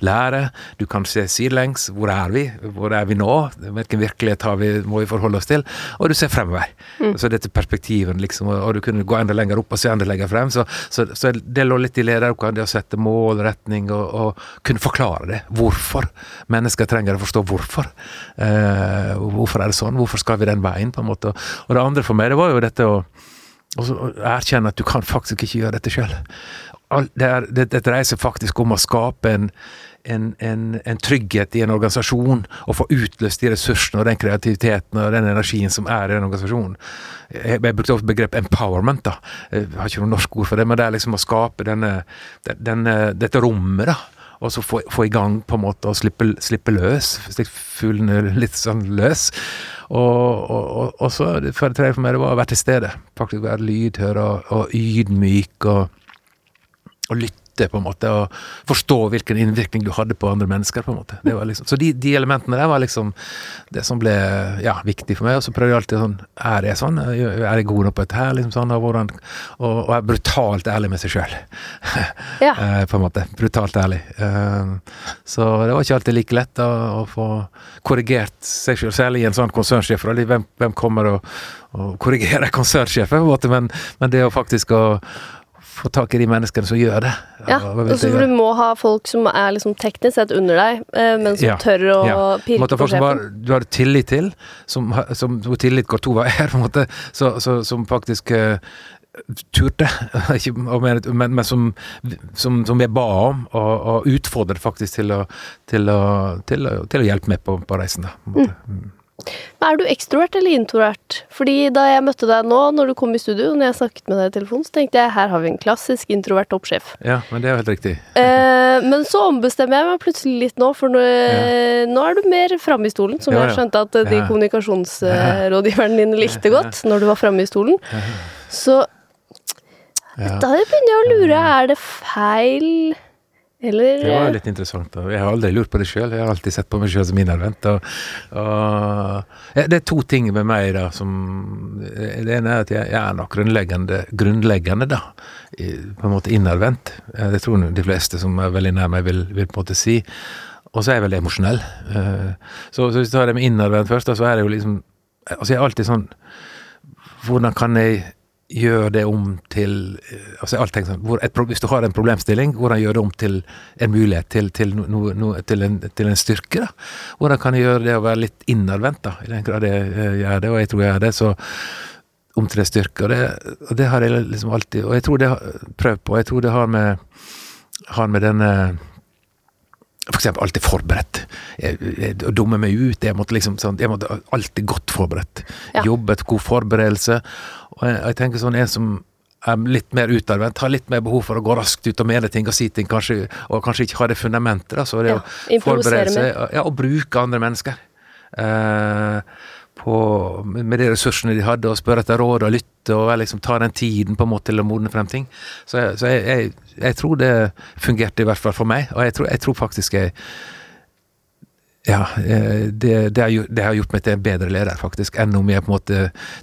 lære. Du kan se sidelengs. Hvor er vi? Hvor er vi nå? Hvilken virkelighet har vi, må vi forholde oss til? Og du ser fremover. Mm. Så dette perspektivet, liksom, og du kunne gå enda lenger opp og se enda lenger frem. Så, så, så det lå litt i lederoppgaven, det å sette mål, retning, og, og, kunne forklare det. Hvorfor. Mennesker trenger å forstå hvorfor. Eh, hvorfor er det sånn? Hvorfor skal vi den veien, på en måte? Og det andre for meg, det var jo dette å og så erkjenne at du kan faktisk ikke gjøre dette sjøl. Det, det, det, dreier seg faktisk om å skape en, en, en, en, trygghet i en organisasjon, og få utløst de ressursene og den kreativiteten og den energien som er i den organisasjonen. Jeg, jeg brukte ofte begrepet empowerment. da. Jeg har ikke noe norsk ord for det, men det er liksom å skape denne, denne, dette rommet. da og så få, få, i gang på en måte og slippe, slippe løs. Slippe fuglene litt sånn løs. Og, og, og, så for det tredje for meg det var å være til stede. Faktisk være lydhør og, og ydmyk og, og lytte lytte, på en måte, og forstå hvilken innvirkning du hadde på andre mennesker. på en måte. Det var liksom, så de, de elementene der var liksom det som ble ja, viktig for meg. Og så prøvde jeg alltid sånn Er jeg sånn? Er jeg god nok på dette her? liksom sånn, Og, hvordan, og, og er brutalt ærlig med seg sjøl. *laughs* Ja. Eh, på en måte. Brutalt ærlig. Eh, Så det var ikke alltid like lett å, å få korrigert seg sjøl, særlig i en sånn konsernsjef. Hvem, hvem kommer og, og korrigerer *laughs* konsernsjefen, men, men det å faktisk å få tak i de menneskene som gjør det. Ja, og så for du må ha folk som er liksom teknisk sett under deg, eh, men som Ja, tør å ja. pirke måte, på sjefen. bare, du har tillit til, som, som, hvor tillit går to veier, *laughs* på en måte, så, så, som faktisk eh, turte, *laughs* ikke, men, men, men som, som, som jeg ba om, og, og utfordret faktisk til å, til å, til å, til å hjelpe meg på, på reisen. Da, på en måte. Mm. Men Er du ekstrovert eller introvert? Fordi da jeg møtte deg nå, når du kom i studio, når jeg snakket med deg i telefonen, så tenkte jeg her har vi en klassisk introvert toppsjef. Ja, men det er jo helt riktig. Eh, men så ombestemmer jeg meg plutselig litt nå, for nå, nå er du mer framme i stolen, som Ja, jeg ja. skjønte at eh, de Ja. kommunikasjonsrådgiverne dine likte godt når du var framme i stolen. Så Ja. da begynner jeg å lure, er det feil, eller Det var litt interessant. Jeg har aldri lurt på det sjøl. Jeg har alltid sett på meg sjøl som innadvendt. Det er to ting med meg da som Det ene er at jeg, er nok grunnleggende, grunnleggende da, i, på en måte innadvendt. Eh, Det tror jeg de fleste som er veldig nær meg, vil, vil på en måte si. Og så er jeg veldig emosjonell. Eh, Så, så hvis du tar det med innadvendt først, da, så er det jo liksom Altså, jeg er alltid sånn Hvordan kan jeg gjøre det om til eh, altså alt tenker sånn, et, Hvis du har en problemstilling, hvordan gjør det om til en mulighet, til, til, no, no, til, en, til en styrke? da? Hvordan kan jeg gjøre det å være litt innadvendt, i den grad jeg eh, gjør det, og jeg tror jeg gjør det, så om til en styrke. Og det, og det har jeg liksom alltid Og jeg tror det har prøvd på. Jeg tror det har med, har med denne for eksempel alltid forberedt. Å jeg, jeg dummer meg ut. Jeg måtte liksom sånn, jeg måtte alltid godt forberedt. Ja. Jobbet, god forberedelse. Og jeg, jeg tenker sånn en som er litt mer utadvendt, har litt mer behov for å gå raskt ut og mene ting og si ting, kanskje, og kanskje ikke ha det fundamentet. da, så det Ja, å forberede seg, ja, og bruke andre mennesker. Eh, på, med de ressursene de hadde, og spørre etter råd og lytte, og liksom ta den tiden på en måte til å modne frem ting. Så, jeg, så jeg, jeg, jeg tror det fungerte i hvert fall for meg, og jeg tror, tror faktisk jeg ja, eh, det, det, har, gjort- det har gjort meg til en bedre leder, faktisk, enn om jeg på en måte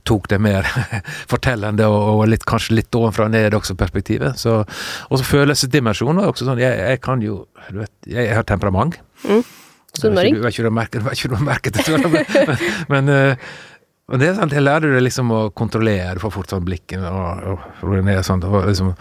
tok det mer *laughs* fortellende og, og litt, kanskje litt ovenfra og ned også perspektivet. Og så følelsesdimensjonen var også sånn, jeg, jeg kan jo du vet, jeg, har temperament. Sunnmøring? Vet ikke om du har merker det, men, *laughs* men, men, eh, men det er sant, jeg lærer deg liksom å kontrollere, du får fort sånn blikken og, og, er sånn, og liksom,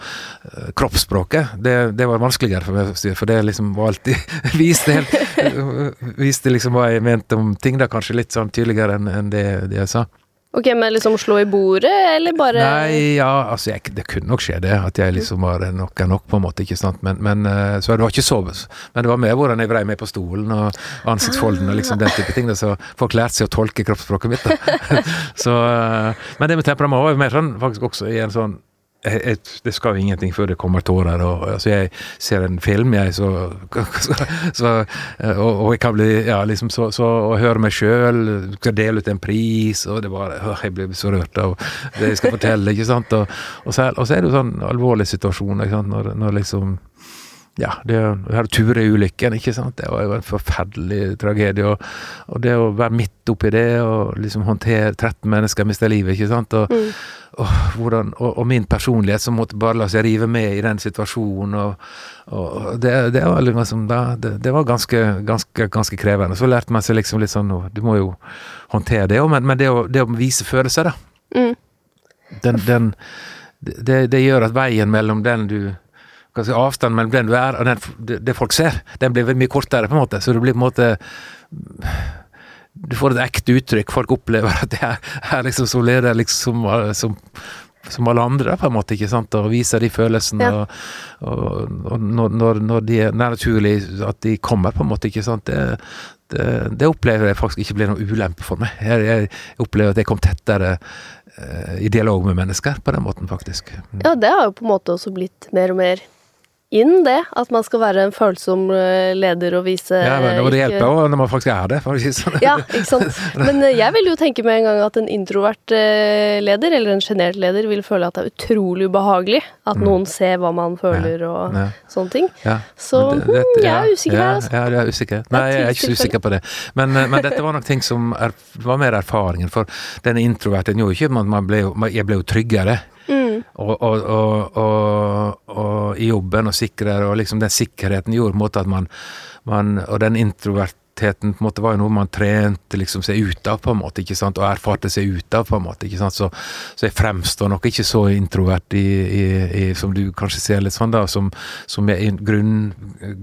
eh, Kroppsspråket, det, det var vanskeligere for meg, for det liksom var alltid *laughs* Viste helt Viste liksom hva jeg mente om ting, da kanskje litt sånn tydeligere enn en det, det jeg sa. Ok, men liksom slå i bordet, eller bare Nei, ja, altså jeg, det kunne nok skje det, at jeg liksom var nok er nok, på en måte, ikke sant, men, men eh, så det var ikke så Men det var mer hvordan jeg vrei meg på stolen og ansiktsfolden og *laughs* liksom den type ting, så folk lærte seg å tolke kroppsspråket mitt, da. *laughs* så, eh, men det med temperament var jo mer sånn, faktisk også i en sånn jeg, det skal jo ingenting før det kommer tårer. Og, altså jeg ser en film, jeg, så, så, og, og jeg kan bli ja, liksom så, så Og høre meg sjøl, skal dele ut en pris, og det bare å, Jeg blir så rørt av det jeg skal fortelle, ikke sant. Og, og, så, og så er det jo sånn alvorlig situasjon ikke sant, når, når liksom ja, det her Ture-ulykken, ikke sant. Det var jo en forferdelig tragedie. Og, og det å være midt oppi det, og liksom håndtere 13 mennesker mister livet, ikke sant. Og, og, hvordan, og, min personlighet som måtte bare la seg rive med i den situasjonen. Og, det, det var liksom da, det, det var ganske, ganske, ganske krevende. Så lærte man seg liksom litt sånn Du må jo håndtere det òg, men, men det, å, det å vise følelser, da. Mm. Den, den, det, det gjør at veien mellom den du si, Avstanden mellom den du er og den, det, folk ser, den blir mye kortere, på en måte. Så det blir på en måte Du får et ekte uttrykk. Folk opplever at det er, er liksom som leder liksom som, som alle andre, på en måte, ikke sant, og viser de følelsene. Ja. Og, og, og når, når, de er naturlig at de kommer, på en måte, ikke sant. Det, det, det opplever jeg faktisk ikke blir noen ulempe for meg. Jeg, jeg opplever at jeg kom tettere eh, i dialog med mennesker på den måten, faktisk. Ja, det har jo på en måte også blitt mer og mer inn det, at man skal være en følsom eh, leder og vise Ja, men, det ikke- hjelper jo når man faktisk er det, for å si det sånn. Ja, ikke sant. *laughs* Men eh, jeg vil jo tenke med en gang at en introvert eh, leder, eller en sjenert leder, vil føle at det er utrolig ubehagelig at noen ser hva man føler og ja, Ja. sånne ting. Ja. Så det, det- hm, jeg er usikker ja, her, altså. Ja, du er usikker. Nei, jeg er ikke så usikker på det. Men, eh, men dette var nok ting som er, var mer erfaringen. For denne introverten gjorde ikke man ble jo, jeg ble jo tryggere. Mm. Og, og, og, og, i jobben og sikrere, og liksom den sikkerheten gjorde måte at man, man Og den introvertheten på en måte var jo noe man trente liksom seg ut av, på en måte, ikke sant, og erfarte seg ut av, på en måte. ikke sant, Så, så jeg fremstår nok ikke så introvert i, i, i, som du kanskje ser litt sånn, da, som, som jeg, grunn,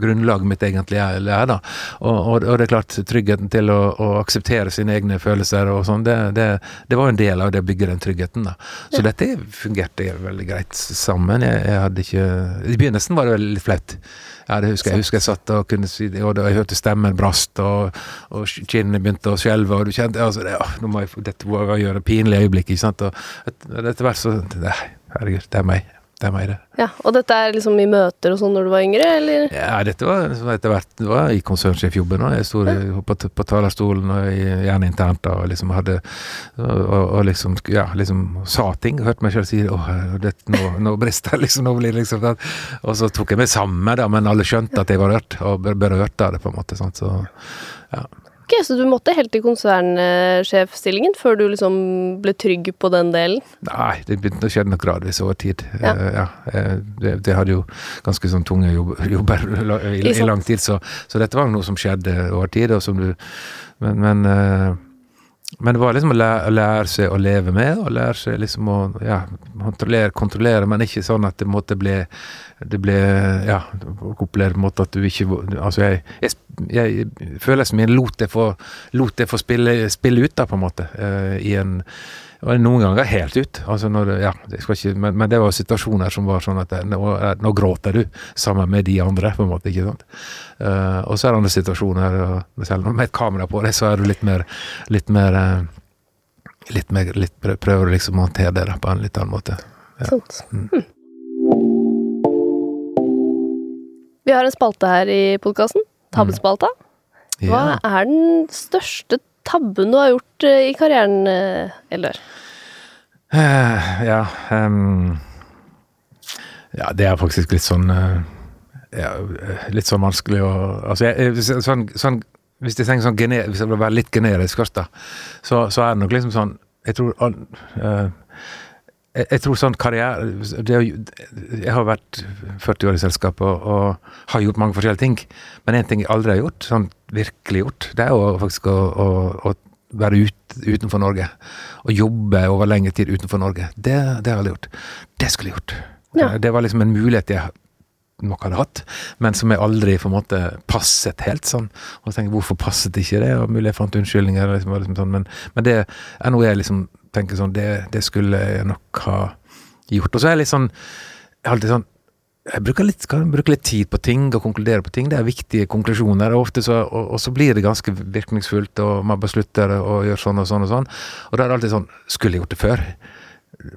grunnlaget mitt egentlig er, da. Og, og, og det er klart, tryggheten til å, å akseptere sine egne følelser og sånn, det, det, det var en del av det å bygge den tryggheten, da. Så Ja. dette fungerte veldig greit sammen. Jeg, jeg hadde ikke I begynnelsen var det veldig flaut. Ja, det husker jeg. husker jeg satt og kunne si det, og jeg hørte stemmen brast, og, og kinnene begynte å skjelve, og du kjente altså, det, ja, nå må jeg, Dette må jeg gjøre. Pinlige øyeblikk, ikke sant. Og et- etter hvert så Nei, herregud, det er meg. Det er det. Ja, Og dette er liksom i møter og sånn når du var yngre, eller? Ja, dette var liksom etter hvert Det var i konsernsjefjobben. og Jeg sto på, på talerstolen og gjerne internt da, og liksom hadde og, og liksom ja, liksom sa ting. Hørte meg selv si åh, det, nå, nå brister det, liksom. Nå blir det liksom det. Og så tok jeg meg sammen, da, men alle skjønte at jeg var rørt, og ber- berørt av det, på en måte. Sånn, Så ja. Ok, Så du måtte helt til konsernsjefstillingen før du liksom ble trygg på den delen? Nei, det begynte å skje nok gradvis over tid. Ja. Uh, ja, eh, det, det hadde jo ganske sånn tunge jobb, *laughs* jobber i, i lang tid, så, så dette var noe som skjedde over tid. Og som du, men, men, eh, men det var liksom å lære, lære seg å leve med, og lære seg liksom å ja, kontrollere, kontrollere, men ikke sånn at det måtte bli det ble Ja, opplevd på en måte at du ikke Altså, jeg, jeg, jeg føler som jeg lot det få, lot det få spille, spille ut, da, på en måte, uh, i en noen ganger helt ut. Altså når, ja, ikke, men, men det var situasjoner som var sånn at nå, nå gråter du sammen med de andre, på en måte. ikke sant? Uh, og så er det andre situasjoner, selv med et kamera på deg, så er du litt mer litt mer, eh, litt mer litt, prø- Prøver liksom å håndtere det på en litt annen måte. Ja. Sant. Mm. Hm. Vi har en spalte her i podkasten. Tabbespalta. Hva er den største tabben du har gjort eh, i karrieren, eh, Eldar? Eh, ja um, Ja, det er faktisk litt sånn ja, Litt sånn vanskelig å Altså, jeg, sånn, sånn Hvis jeg tenker sånn gener, Hvis jeg vil være litt generisk da, så, så er det nok liksom sånn Jeg tror eh, jeg, jeg tror sånn karriere det, Jeg har vært 40 år i selskapet og, og har gjort mange forskjellige ting. Men én ting jeg aldri har gjort, sånn virkelig gjort, det er jo faktisk å, å, å være ut, utenfor Norge. Å jobbe over lengre tid utenfor Norge. Det, det har jeg aldri gjort. Det skulle jeg gjort. Ja. Det var liksom en mulighet jeg nok hadde hatt, men som jeg aldri på en måte passet helt sånn. Og så tenker jeg, hvorfor passet ikke det? Og mulig jeg fant unnskyldninger, liksom, liksom sånn, men, men det er noe jeg liksom tenker sånn, det, det skulle jeg nok ha gjort. Og så er jeg litt sånn, jeg alltid sånn, jeg bruker litt, kan bruke litt tid på ting og konkludere på ting. Det er viktige konklusjoner. Og, så, og, og så blir det ganske virkningsfullt, og man beslutter å gjøre sånn og sånn og sånn. Og da er det alltid sånn Skulle jeg gjort det før?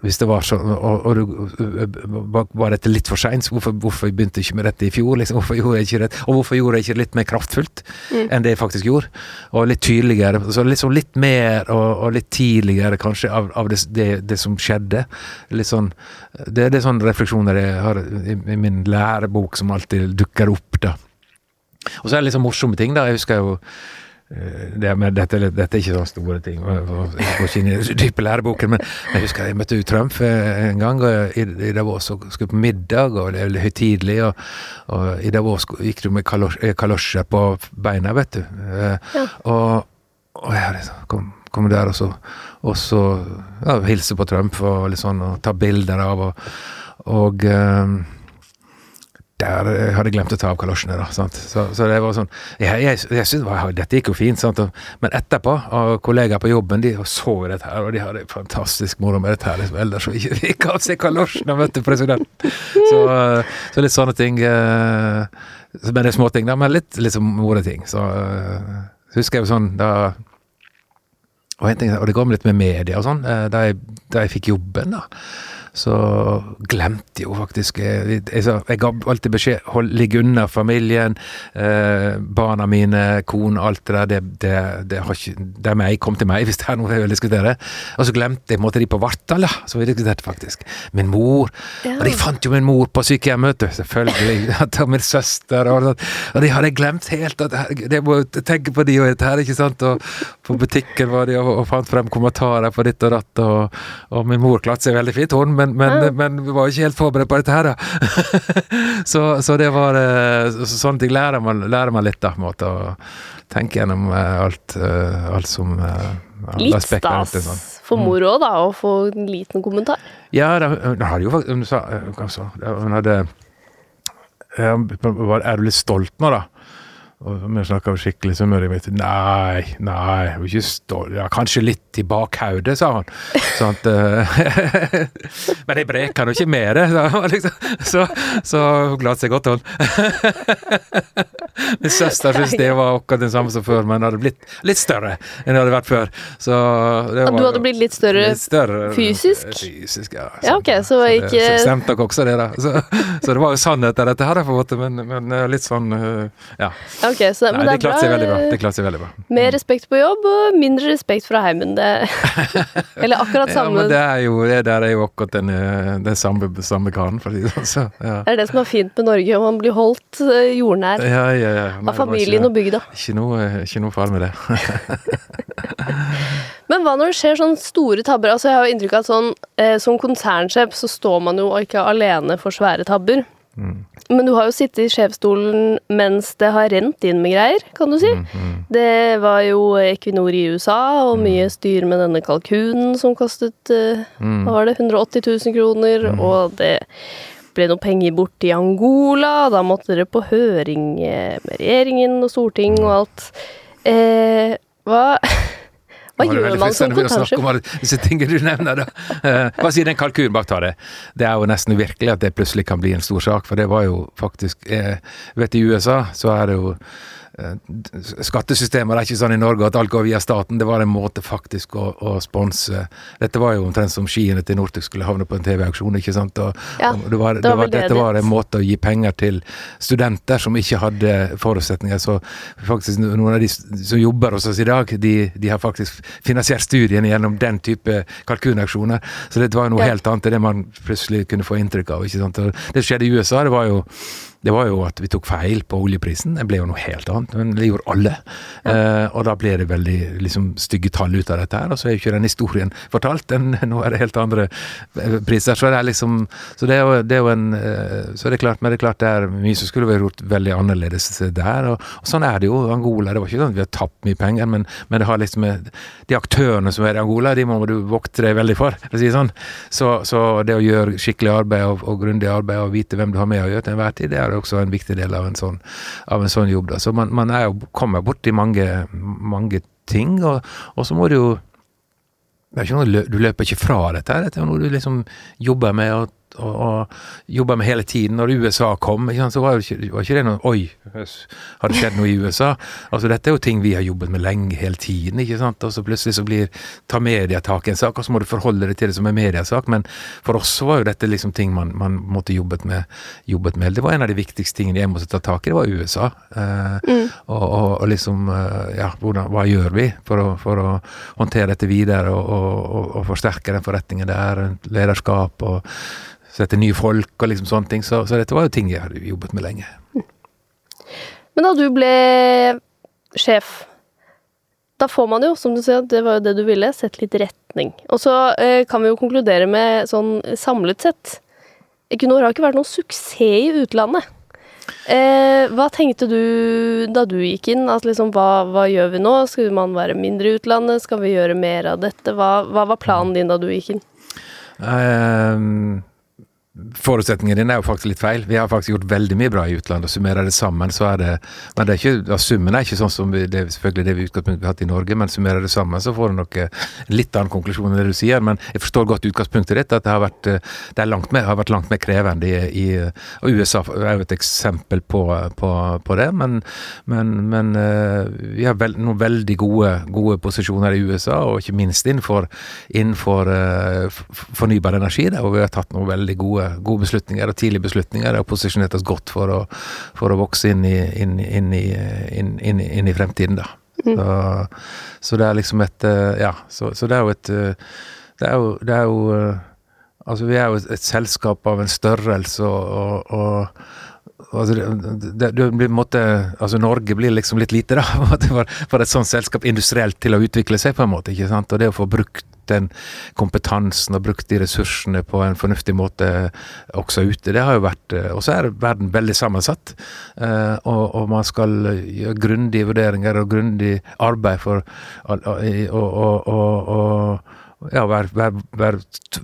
Hvis det var sånn, og, og var- dette litt for seint? Hvorfor, hvorfor begynte jeg ikke med dette i fjor? Liksom? Hvorfor gjorde jeg ikke det? Og hvorfor gjorde jeg ikke det litt mer kraftfullt enn det jeg faktisk gjorde? Og litt tydeligere. Så liksom litt mer og, og litt tidligere kanskje av, av det, det, det som skjedde. Litt sånn, det, det er sånne refleksjoner jeg har i, i min lærebok som alltid dukker opp. da. Og så er det litt sånn morsomme ting. da, Jeg husker jo det, men dette, dette er ikke sånne store ting. Jeg går ikke inn *laughs* i dype læreboken, men jeg husker jeg møtte Trump eh, en gang i, i Davos og skulle på middag, og det er høytidelig. Og, og i Davos gikk du med kalosj- eh, kalosjer på beina, vet du. Eh, Ja. Og, og jeg liksom kom, kom der og så, og så ja, hilse på Trump og, litt sånn, og ta bilder av. Og, og eh, der jeg hadde jeg glemt å ta av kalosjene, da. Så, så det var sånn Jeg, jeg, jeg synes, Dette gikk jo fint, sant? Men etterpå, og kollegaer på jobben de så jo dette her, og de hadde fantastisk moro med dette her. Liksom, ellers så ikke fikk av seg kalosjene, vet du, president. Så, eh, så litt sånne ting. eh, Men det er småting, da, men litt liksom moro ting. Så eh, husker jeg jo sånn da og, ting, og det går med litt med media og sånn. eh, Da jeg, da jeg fikk jobben, da, så glemte jeg jo faktisk Jeg, jeg, jeg ga alltid beskjed hold, ligg unna familien, eh, barna mine, kone, alt det der. Det, det, det har ikke Det er meg, kom til meg *laughs* hvis det er noe jeg vil diskutere. Og så glemte jeg måtte de på Vartdal, da, som vi diskuterte faktisk. Min mor. Ja. Og de fant jo min mor på sykehjem, vet du. Selvfølgelig. *laughs* Og min søster. Og, og de hadde glemt helt at Jeg må tenke på de og dette her, ikke sant. Og på butikken var de og, og fant frem kommentarer på ditt og datt. Og, og min mor klarte seg veldig fint, hun, men, men, ja. men, vi var ikke helt forberedt på dette her, da. *laughs* så, så, det var eh, Sånne ting lærer man, lærer man litt, da. på en måte, Å tenke gjennom eh, alt, eh, alt som Litt stas sånn. for mor òg, da, å få en liten kommentar. Ja, hun hadde jo faktisk Hun sa Hun hadde Er du litt stolt nå, da? Og vi snakka skikkelig sunnmøring. Nei, nei, jeg ikke stolt. Ja, kanskje litt i bakhodet, sa han. Sånn at, uh, *laughs* men jeg breka nå ikke mer, liksom. så, så hun klarte seg godt, hun. *laughs* Min søster syntes det var akkurat den samme som før, men hadde blitt litt større enn det hadde vært før. Så det var, du hadde blitt litt større, litt større fysisk? Fysisk, ja. ja ok, så, så ikke det stemte nok også, det, da. Så, så det var jo sannheten, dette her, på en måte, men, men litt sånn, uh, ja. Okay, så, Nei, det, klarte seg veldig bra. Det klarte seg veldig bra. Mer respekt på jobb og mindre respekt fra heimen. Det, *laughs* eller akkurat samme *laughs* Ja, men det er jo, det der er jo akkurat den, eh, den samme, samme karen, for å si det sånn. Ja. Det er det som er fint med Norge, man blir holdt eh, jordnær ja, ja, av familien ikke, og bygda. Ikke noe, ikke noe fare med det. *laughs* *laughs* Men hva når det skjer sånne store tabber? Altså Jeg har jo inntrykk av at sånn, eh, som konsernsjef så står man jo ikke alene for svære tabber. Mm. Men du har jo sittet i sjefsstolen mens det har rent inn med greier, kan du si. Mm, mm. Det var jo Equinor i USA og mm. mye styr med denne kalkunen som kostet uh, hva var det, 180 000 kroner, mm. og det ble noe penger bort i Angola. Da måtte dere på høring eh, med regjeringen og storting og alt. Eh, hva *laughs* Hva gjør man som kontantsjef? Disse tingene du nevner, da. Uh, hva sier den kalkunen bak det? Det er jo nesten uvirkelig at det plutselig kan bli en stor sak, for det var jo faktisk eh, Vet i USA så er det jo Eh, Det er ikke sånn i Norge at alt går via staten. Det var en måte faktisk å, å sponse Dette var jo omtrent som skiene til Northug skulle havne på en TV-auksjon, ikke sant. Og, ja, og det var, det var, det dette var en måte å gi penger til studenter som ikke hadde forutsetninger. Så faktisk noen av de som jobber hos oss i dag, de, de har faktisk finansiert studiene gjennom den type kalkunauksjoner. Så dette var jo noe ja. helt annet enn det man plutselig kunne få inntrykk av. ikke sant. Og det skjedde i USA. det var jo det var jo at vi tok feil på oljeprisen. Det ble jo noe helt annet, men det gjorde alle. Ja. Eh, og da ble det veldig liksom, stygge tall ut av dette her, og så er jo ikke den historien fortalt. Den, *laughs* nå er det helt andre eh, priser. Så det er liksom Så det er jo, det er jo en så Så det er klart, men det er klart det er mye som skulle vært gjort veldig annerledes der. Og, og, sånn er det jo. Angola, det var ikke sånn at vi har tapt mye penger, men, men det har liksom De aktørene som er i Angola, de må du vokte deg veldig for, for å si det sånn. Så, så, det å gjøre skikkelig arbeid og, og grundig arbeid og vite hvem du har med å gjøre til enhver tid, det er er også en viktig del av en sånn, av en sånn jobb. Da. Så man, man er jo, kommer borti mange, mange ting, og, og så må du jo Du løper ikke fra dette, dette er noe du liksom jobber med. og og, og jobba med hele tiden. Når USA kom, så var, ikke, var ikke det noe Oi, har det skjedd noe i USA? Altså Dette er jo ting vi har jobbet med lenge, hele tiden. ikke sant? Og så plutselig så blir tar media tak i en sak, og så må du forholde deg til det som en mediasak. Men for oss var jo dette liksom ting man, man måtte jobbet med, jobbet med. Det var en av de viktigste tingene jeg måtte ta tak i, det var USA. Eh, mm. og, og, og, liksom eh, Ja, hvordan, hva gjør vi for å, for å håndtere dette videre og, og forsterke den forretningen der? Lederskap og sette nye folk og liksom sånne ting. Så, så, dette var jo ting jeg hadde jobbet med lenge. Men da du ble sjef, da får man jo, som du sier, det var jo det du ville, sett litt retning. Og så eh, kan vi jo konkludere med sånn samlet sett Equinor har ikke vært noen suksess i utlandet. Eh, hva tenkte du da du gikk inn? At liksom, hva, hva, gjør vi nå? Skal man være mindre i utlandet? Skal vi gjøre mer av dette? Hva, hva var planen din da du gikk inn? Um Forutsetningen din er jo faktisk litt feil. Vi har faktisk gjort veldig mye bra i utlandet. og Summerer det sammen, så er det Men det er ikke, ja, summen er ikke sånn som vi, det, selvfølgelig det vi utgangspunktet har hatt i Norge, men summerer det sammen, så får du nok eh, litt annen konklusjon enn det du sier. Men jeg forstår godt utgangspunktet ditt, at det har vært, eh, det er langt mer, har vært langt mer krevende i, i Og USA er jo et eksempel på, på, på det, men, men, men eh, vi har vel, noen veldig gode, gode posisjoner i USA, og ikke minst innenfor, innenfor fornybar energi, der, hvor vi har tatt noen veldig gode gode beslutninger og tidlige beslutninger og posisjonert oss godt for å, for å vokse inn i, inn, inn, i, inn, i, fremtiden, da. Mm. Så, så, det er liksom et eh, Ja, så, så det er jo et eh, Det er jo, det er jo eh, Altså, vi er jo et, et selskap av en størrelse og, og, og Altså, det, det, det måtte, altså Norge blir liksom litt lite, da, *laughs* for, for et sånt selskap industrielt til å utvikle seg, på en måte. ikke sant? Og det å få brukt den kompetansen og brukt de ressursene på en fornuftig måte også ute. Det har jo vært eh, Og så er verden veldig sammensatt, eh, og, og man skal gjøre grundige vurderinger og grundig arbeid for å ja, være vær, vær,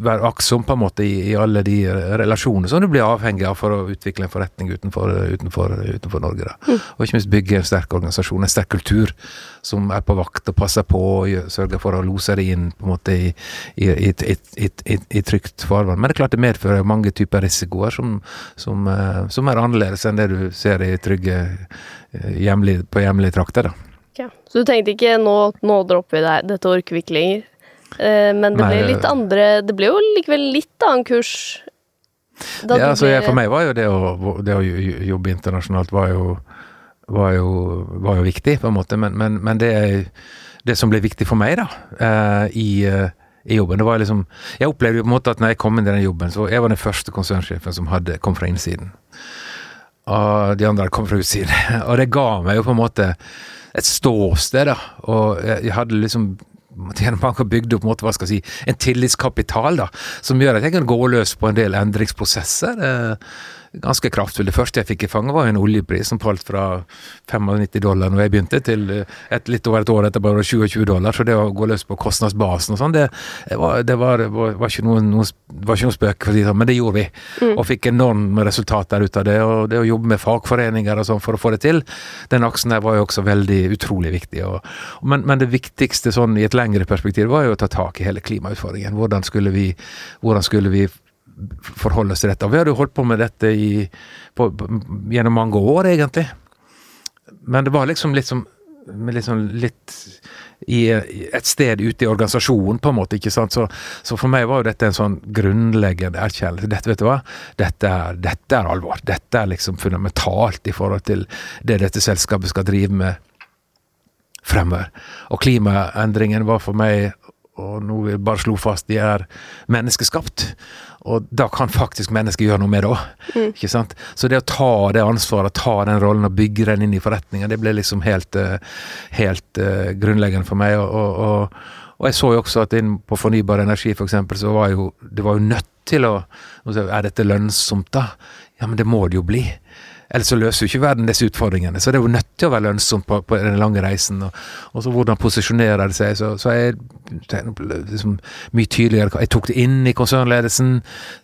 vær aktsom på en måte i, i, alle de relasjonene som du blir avhengig av for å utvikle en forretning utenfor, utenfor, utenfor Norge. Mm. Og ikke minst bygge en sterk organisasjon, en sterk kultur som er på vakt og passer på og sørger for å lose det inn på en måte i, i, i, trygt farvann. Men det er klart det medfører mange typer risikoer som, som, eh, som er annerledes enn det du ser i trygge eh, hjemlige, på hjemlige trakter. da. Okay. Så du tenkte ikke nå, nå dropper vi det, dette orker vi ikke lenger? Eh, men det ble litt andre Det ble jo likevel litt annen kurs. ja, altså, ble... For meg var jo det å, det å jobbe internasjonalt var jo, var jo, var jo viktig, på en måte. Men, men, men det, det, som ble viktig for meg, da, eh, i, eh, i jobben. Det var liksom Jeg opplevde jo på en måte at når jeg kom inn i den jobben, så jeg var den første konsernsjefen som hadde, kom fra innsiden. Og de andre kom fra utsiden. *laughs* Og det ga meg jo på en måte et ståsted, da. Og jeg hadde liksom *laughs* man har bygd opp måte, hva skal jeg si, en tillitskapital da, som gjør at jeg kan gå løs på en del endringsprosesser. Eh, ganske kraftfull. Det første jeg fikk i fanget, var en oljepris som falt fra 95 dollar når jeg begynte, til eh, et, litt over et år etter bare det 27 dollar. Så det å gå løs på kostnadsbasen og sånn, det, var, det var, var, var, ikke noen, noen, var ikke noen spøk, sånn, men det gjorde vi. Mm. Og fikk enorme resultater ut av det. Og det å jobbe med fagforeninger og sånn for å få det til, den aksen der var jo også veldig utrolig viktig. Og, men, men, det viktigste sånn i et lengre perspektiv var jo å ta tak i hele klimautfordringen. Hvordan skulle vi, hvordan skulle vi forholde oss til dette. Og Vi hadde jo holdt på med dette i, på, gjennom mange år, egentlig. Men det var liksom litt som liksom litt i et sted ute i organisasjonen, på en måte. ikke sant? Så, så for meg var jo dette en sånn grunnleggende erkjennelse. Dette vet du hva? Dette er, dette er alvor. Dette er liksom fundamentalt i forhold til det dette selskapet skal drive med fremover. Og klimaendringen var for meg og nå vi bare slo fast, de er menneskeskapt. Og da kan faktisk mennesket gjøre noe med det òg. Mm. Ikke sant? Så det å ta det ansvaret, ta den rollen og bygge den inn i forretninga, det ble liksom helt, eh, helt uh, grunnleggende for meg. Og, og, og, jeg så jo også at inn på fornybar energi, f.eks., så var jo det var jo nødt til å Er dette lønnsomt, da? Ja, men det må det jo bli. Ellers så løser jo ikke verden disse utfordringene. Så det er jo nødt til å være lønnsomt på, på den lange reisen. Og, og så hvordan posisjonerer det seg. Så, så jeg liksom mye tydeligere Jeg tok det inn i konsernledelsen.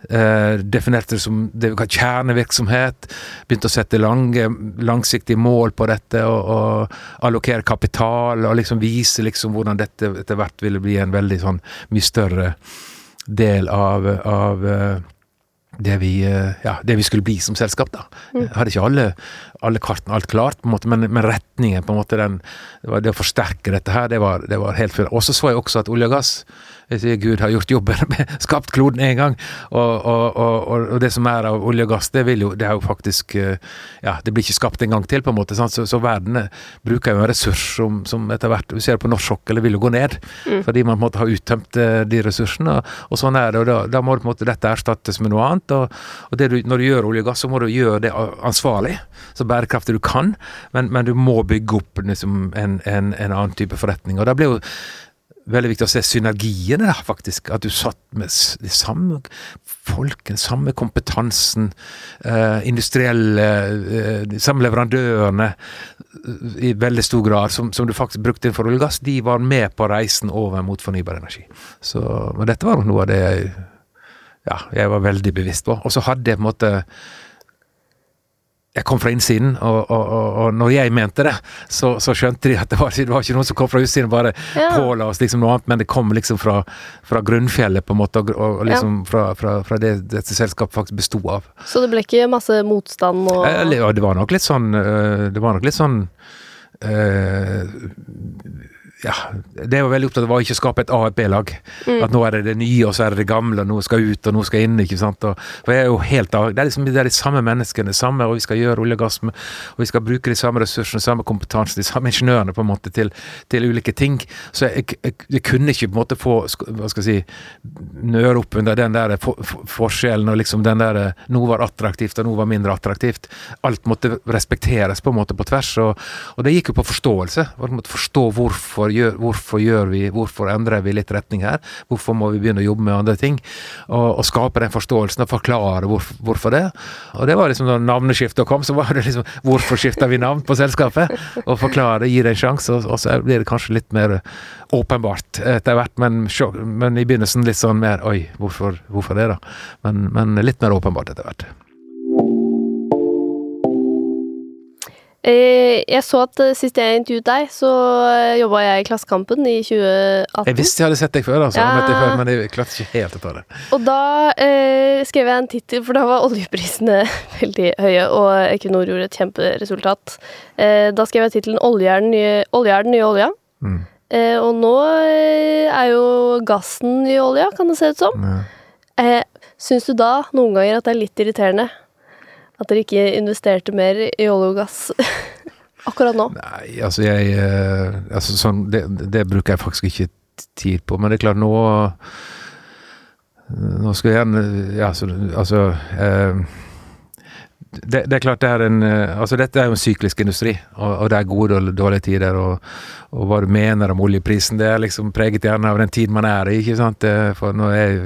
Eh, definerte det som det var kjernevirksomhet. Begynte å sette lange, langsiktige mål på dette og, og allokere kapital. Og liksom vise liksom hvordan dette etter hvert ville bli en veldig sånn mye større del av, av eh, det vi, eh, ja, det vi, skulle bli som selskap. da. Mm. Hadde ikke alle, alle kartene alt klart, på en måte, men, men, retningen, på en måte, den, det, det å forsterke dette her, det var, det var helt fullt. Og så så jeg også at olje og gass jeg sier Gud har gjort jobben, *laughs* skapt kloden én gang. Og, og, og, og, det som er av olje og gass, det, vil jo, det er jo faktisk eh, Ja, det blir ikke skapt en gang til, på en måte. Så, så, verden eh, bruker jo en ressurs som, som etter hvert Vi ser det på norsk sokkel, det vil jo gå ned. Mm. Fordi man på en måte har uttømt eh, de ressursene. Og, sånn er det. Og da, da, må det på en måte dette erstattes med noe annet. Og, du, når du gjør olje og gass, så må du gjøre det ansvarlig. Så bærekraftig du kan. Men, men du må bygge opp liksom, en, en, en annen type forretning. Og da blir jo veldig viktig å se synergiene da, faktisk. At du satt med de samme folkene, samme kompetansen, eh, industrielle, eh, samme leverandørene eh, i veldig stor grad, som, som du faktisk brukte for olje og gass, de var med på reisen over mot fornybar energi. Så, men dette var noe av det jeg ja, jeg var veldig bevisst på. Og så hadde jeg på en måte jeg kom fra innsiden, og, og, og, og når jeg mente det, så, så, skjønte de at det var, det var ikke noen som kom fra utsiden og bare ja. påla oss liksom noe annet, men det kom liksom fra, fra grunnfjellet, på en måte, og, liksom ja. fra, fra, fra, det dette selskapet faktisk besto av. Så det ble ikke masse motstand og Ja, det var nok litt sånn øh, Det var nok litt sånn øh, ja, det var veldig opptatt av å ikke skape et A- og B-lag. Mm. At nå er det det nye, og så er det det gamle, og noe skal ut, og noe skal inn. ikke sant? Og, for jeg er jo helt av, Det er liksom det er de samme menneskene, samme, og vi skal gjøre olje og gass med, og vi skal bruke de samme ressursene, samme kompetansen, de samme ingeniørene på en måte til, til ulike ting. Så jeg, jeg, jeg, kunne ikke på en måte få hva skal jeg si, nøre opp under den der for, for, forskjellen, og liksom den der Noe var attraktivt, og noe var mindre attraktivt. Alt måtte respekteres på en måte på tvers, og, og det gikk jo på forståelse. Måtte Forstå hvorfor hvorfor gjør, hvorfor gjør, vi Hvorfor endrer vi litt retning her? Hvorfor må vi begynne å jobbe med andre ting? Og, og skape den forståelsen og forklare hvor, hvorfor det. Og det var liksom da navneskiftet kom, så var det liksom Hvorfor skifta vi navn på selskapet? Og forklare, gi det en sjanse, og, og, så blir det kanskje litt mer åpenbart etter hvert. Men, men i begynnelsen litt sånn mer Oi, hvorfor, hvorfor det, da? Men, men litt mer åpenbart etter hvert. Jeg så at eh, sist jeg intervjuet deg, så eh, jobba jeg i Klassekampen i 2018. Jeg visste jeg hadde sett deg før, altså. Ja. Deg før, men jeg klarte ikke helt å ta det. Og da eh, skrev jeg en tittel, for da var oljeprisene *laughs* veldig høye, og Equinor gjorde et kjemperesultat. Eh, da skrev jeg tittelen 'Olje er den nye, olje er den nye olja'. Mm. Eh, og nå er jo gassen i olja, kan det se ut som. Ja. Syns du da noen ganger at det er litt irriterende at dere ikke investerte mer i olje og gass *laughs* akkurat nå? Nei, altså jeg eh, altså sånn, det, det, bruker jeg faktisk ikke tid på. Men det er klart, nå Nå skal jeg gjerne Ja, altså, altså eh, det, det, er klart det er en eh, Altså, dette er jo en syklisk industri, og, og det er gode og dårlige tider. Og, og, hva du mener om oljeprisen, det er liksom preget gjerne av den tid man er i, ikke sant. For når jeg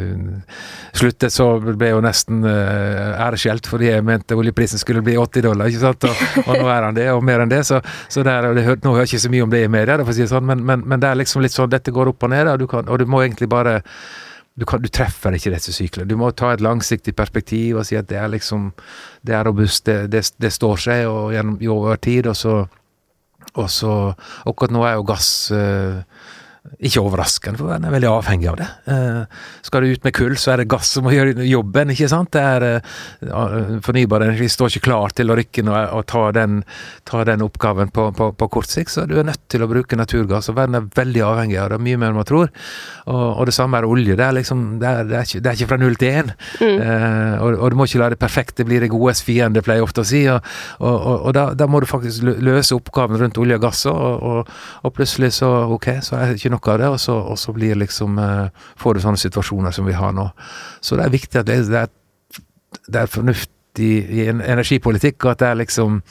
sluttet, så ble jo nesten uh, æreskjelt fordi jeg mente oljeprisen skulle bli 80 dollar, ikke sant. Og, og nå er han det, og mer enn det. Så, så det er, det, nå hører jeg ikke så mye om det i media, for å si det sånn, men, men, men, det er liksom litt sånn dette går opp og ned, og du, kan, og du må egentlig bare du, kan, du, treffer ikke disse syklene. Du må ta et langsiktig perspektiv og si at det er liksom det er robust, det, det, det står seg og gjennom, over tid. Og så, og så Akkurat nå er jo gass uh, ikke overraskende, for en er veldig avhengig av det. Eh, skal du ut med kull, så er det gass som må gjøre jobben, ikke sant. Det er eh, Fornybar energi står ikke klar til å rykke og, og ta, den, ta, den, oppgaven på, på, på, kort sikt, så du er nødt til å bruke naturgass. og Verden er veldig avhengig av det, mye mer enn man tror. Og, og det samme er olje. Det er liksom, det er, det er, ikke, det er ikke, fra null til én. Mm. Eh, og, og, du må ikke la det perfekte bli det godes fiende, pleier jeg ofte å si. Og, og da, da, må du faktisk løse oppgaven rundt olje og gass, og, plutselig så ok, så er det ikke noe av det, og så, og så blir liksom eh, Får du sånne situasjoner som vi har nå. Så det er viktig at det, det, er, det er fornuftig i energipolitikk, og at det er liksom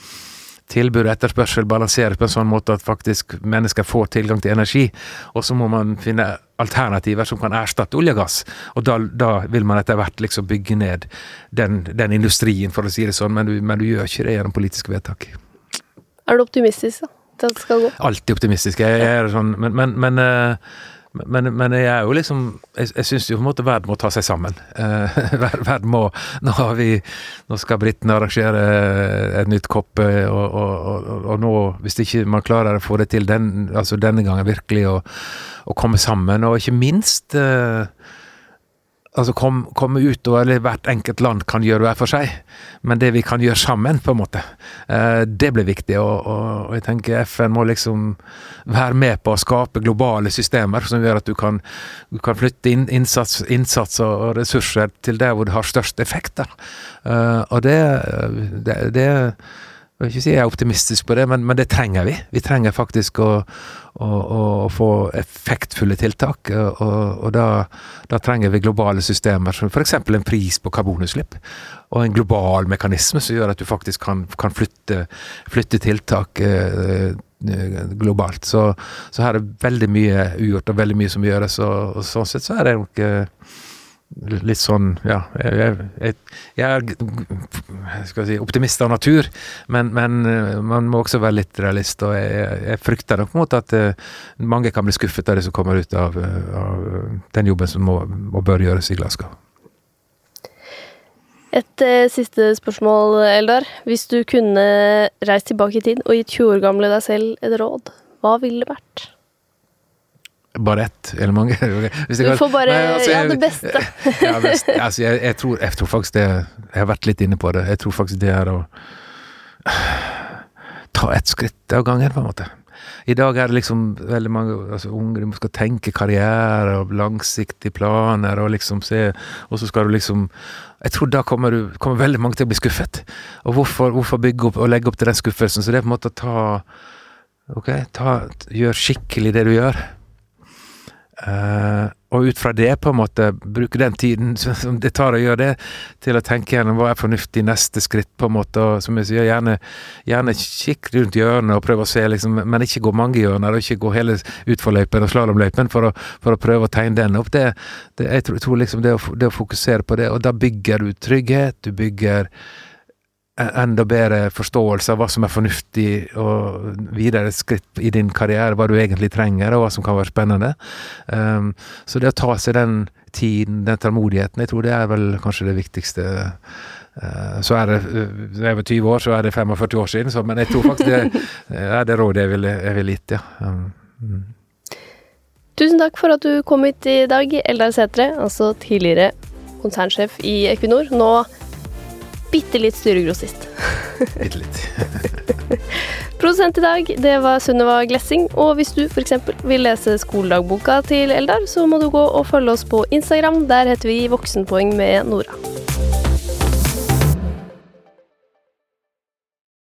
tilbud og etterspørsel balanseres på en sånn måte at faktisk mennesker får tilgang til energi. Og så må man finne alternativer som kan erstatte olje og gass. Og da, da vil man etter hvert liksom bygge ned den, den, industrien, for å si det sånn, men du, men du gjør ikke det gjennom politiske vedtak. Er du optimistisk, da? Det skal gå? Alltid optimistisk. Jeg, jeg er sånn, men, men, men, eh, men, men jeg er jo liksom Jeg, jeg syns jo på en måte verden må ta seg sammen. *laughs* Uh, verden må Nå har vi Nå skal britene arrangere et nytt kopp, eh, og, og, og, og, nå, hvis ikke man klarer å få det til den, altså denne gangen virkelig å, komme sammen, og ikke minst uh, altså kom, komme utover eller hvert enkelt land kan gjøre hver for seg, men det vi kan gjøre sammen, på en måte, eh, det blir viktig. Og, og, og, jeg tenker FN må liksom være med på å skape globale systemer som gjør at du kan, du kan flytte inn, innsats, innsats, og ressurser til der hvor det har størst effekt. Uh, og det, det, det jeg vil ikke si jeg er optimistisk på det, men, men det trenger vi. Vi trenger faktisk å, å, å få effektfulle tiltak. Og, og da, da, trenger vi globale systemer, som f.eks. en pris på karbonutslipp. Og en global mekanisme som gjør at du faktisk kan, kan flytte, flytte, tiltak eh, globalt. Så, så, her er veldig mye ugjort, og veldig mye som gjøres. Og, og sånn sett så er det nok eh, litt sånn Ja, jeg, jeg, jeg er skal si, optimist av natur, men, men, eh, man må også være litt realist. Og jeg, jeg frykter nok mot at uh, mange kan bli skuffet av det som kommer ut av, av den jobben som må og bør gjøres i Glasgow. Et eh, siste spørsmål, Eldar. Hvis du kunne reist tilbake i tid og gitt 20 år gamle deg selv et råd, hva ville det vært? Bare ett, eller mange? *laughs* Du får bare Nei, altså, Ja, det beste. *laughs* ja, best, altså, jeg, jeg, tror, jeg tror faktisk det Jeg har vært litt inne på det. Jeg tror faktisk det er å *sighs* ta ett skritt av gangen, på en måte. I dag er det liksom veldig mange altså, unge som skal tenke karriere og langsiktige planer og liksom se Og så skal du liksom Jeg tror da kommer, du, kommer veldig mange til å bli skuffet. Og hvorfor, hvorfor bygge opp og legge opp til den skuffelsen? Så det er på en måte å ta Ok, ta, gjør skikkelig det du gjør. Eh, og ut fra det, på en måte, bruke den tiden *laughs* som det tar å gjøre det, til å tenke gjennom hva er fornuftig neste skritt, på en måte. Og som jeg sier, gjerne, gjerne kikk rundt hjørnet og prøv å se, liksom, men ikke gå mange hjørner, og ikke gå hele utforløypen og slalåmløypen for, for å prøve å tegne den opp. Det, det, jeg tror, tror liksom det å, det å fokusere på det, og da bygger du trygghet, du bygger enda bedre forståelse av hva som er fornuftig og videre skritt i din karriere, hva du egentlig trenger, og hva som kan være spennende. Um, så det å ta seg den tiden, den tålmodigheten, jeg tror det er vel kanskje det viktigste. Uh, så er det, uh, jeg var 20 år, så er det 45 år siden, så, men jeg tror faktisk det *laughs* er det rådet jeg ville, ville gitt, ja. Um, mm. Tusen takk for at du kom hit i dag, Eldar Sætre, altså tidligere konsernsjef i Equinor. Nå bitte litt styregrossist. Bitte litt. *laughs* Produsent i dag, det var Sunniva Glessing. Og hvis du f.eks. vil lese skoledagboka til Eldar, så må du gå og følge oss på Instagram. Der heter vi Voksenpoeng med Nora.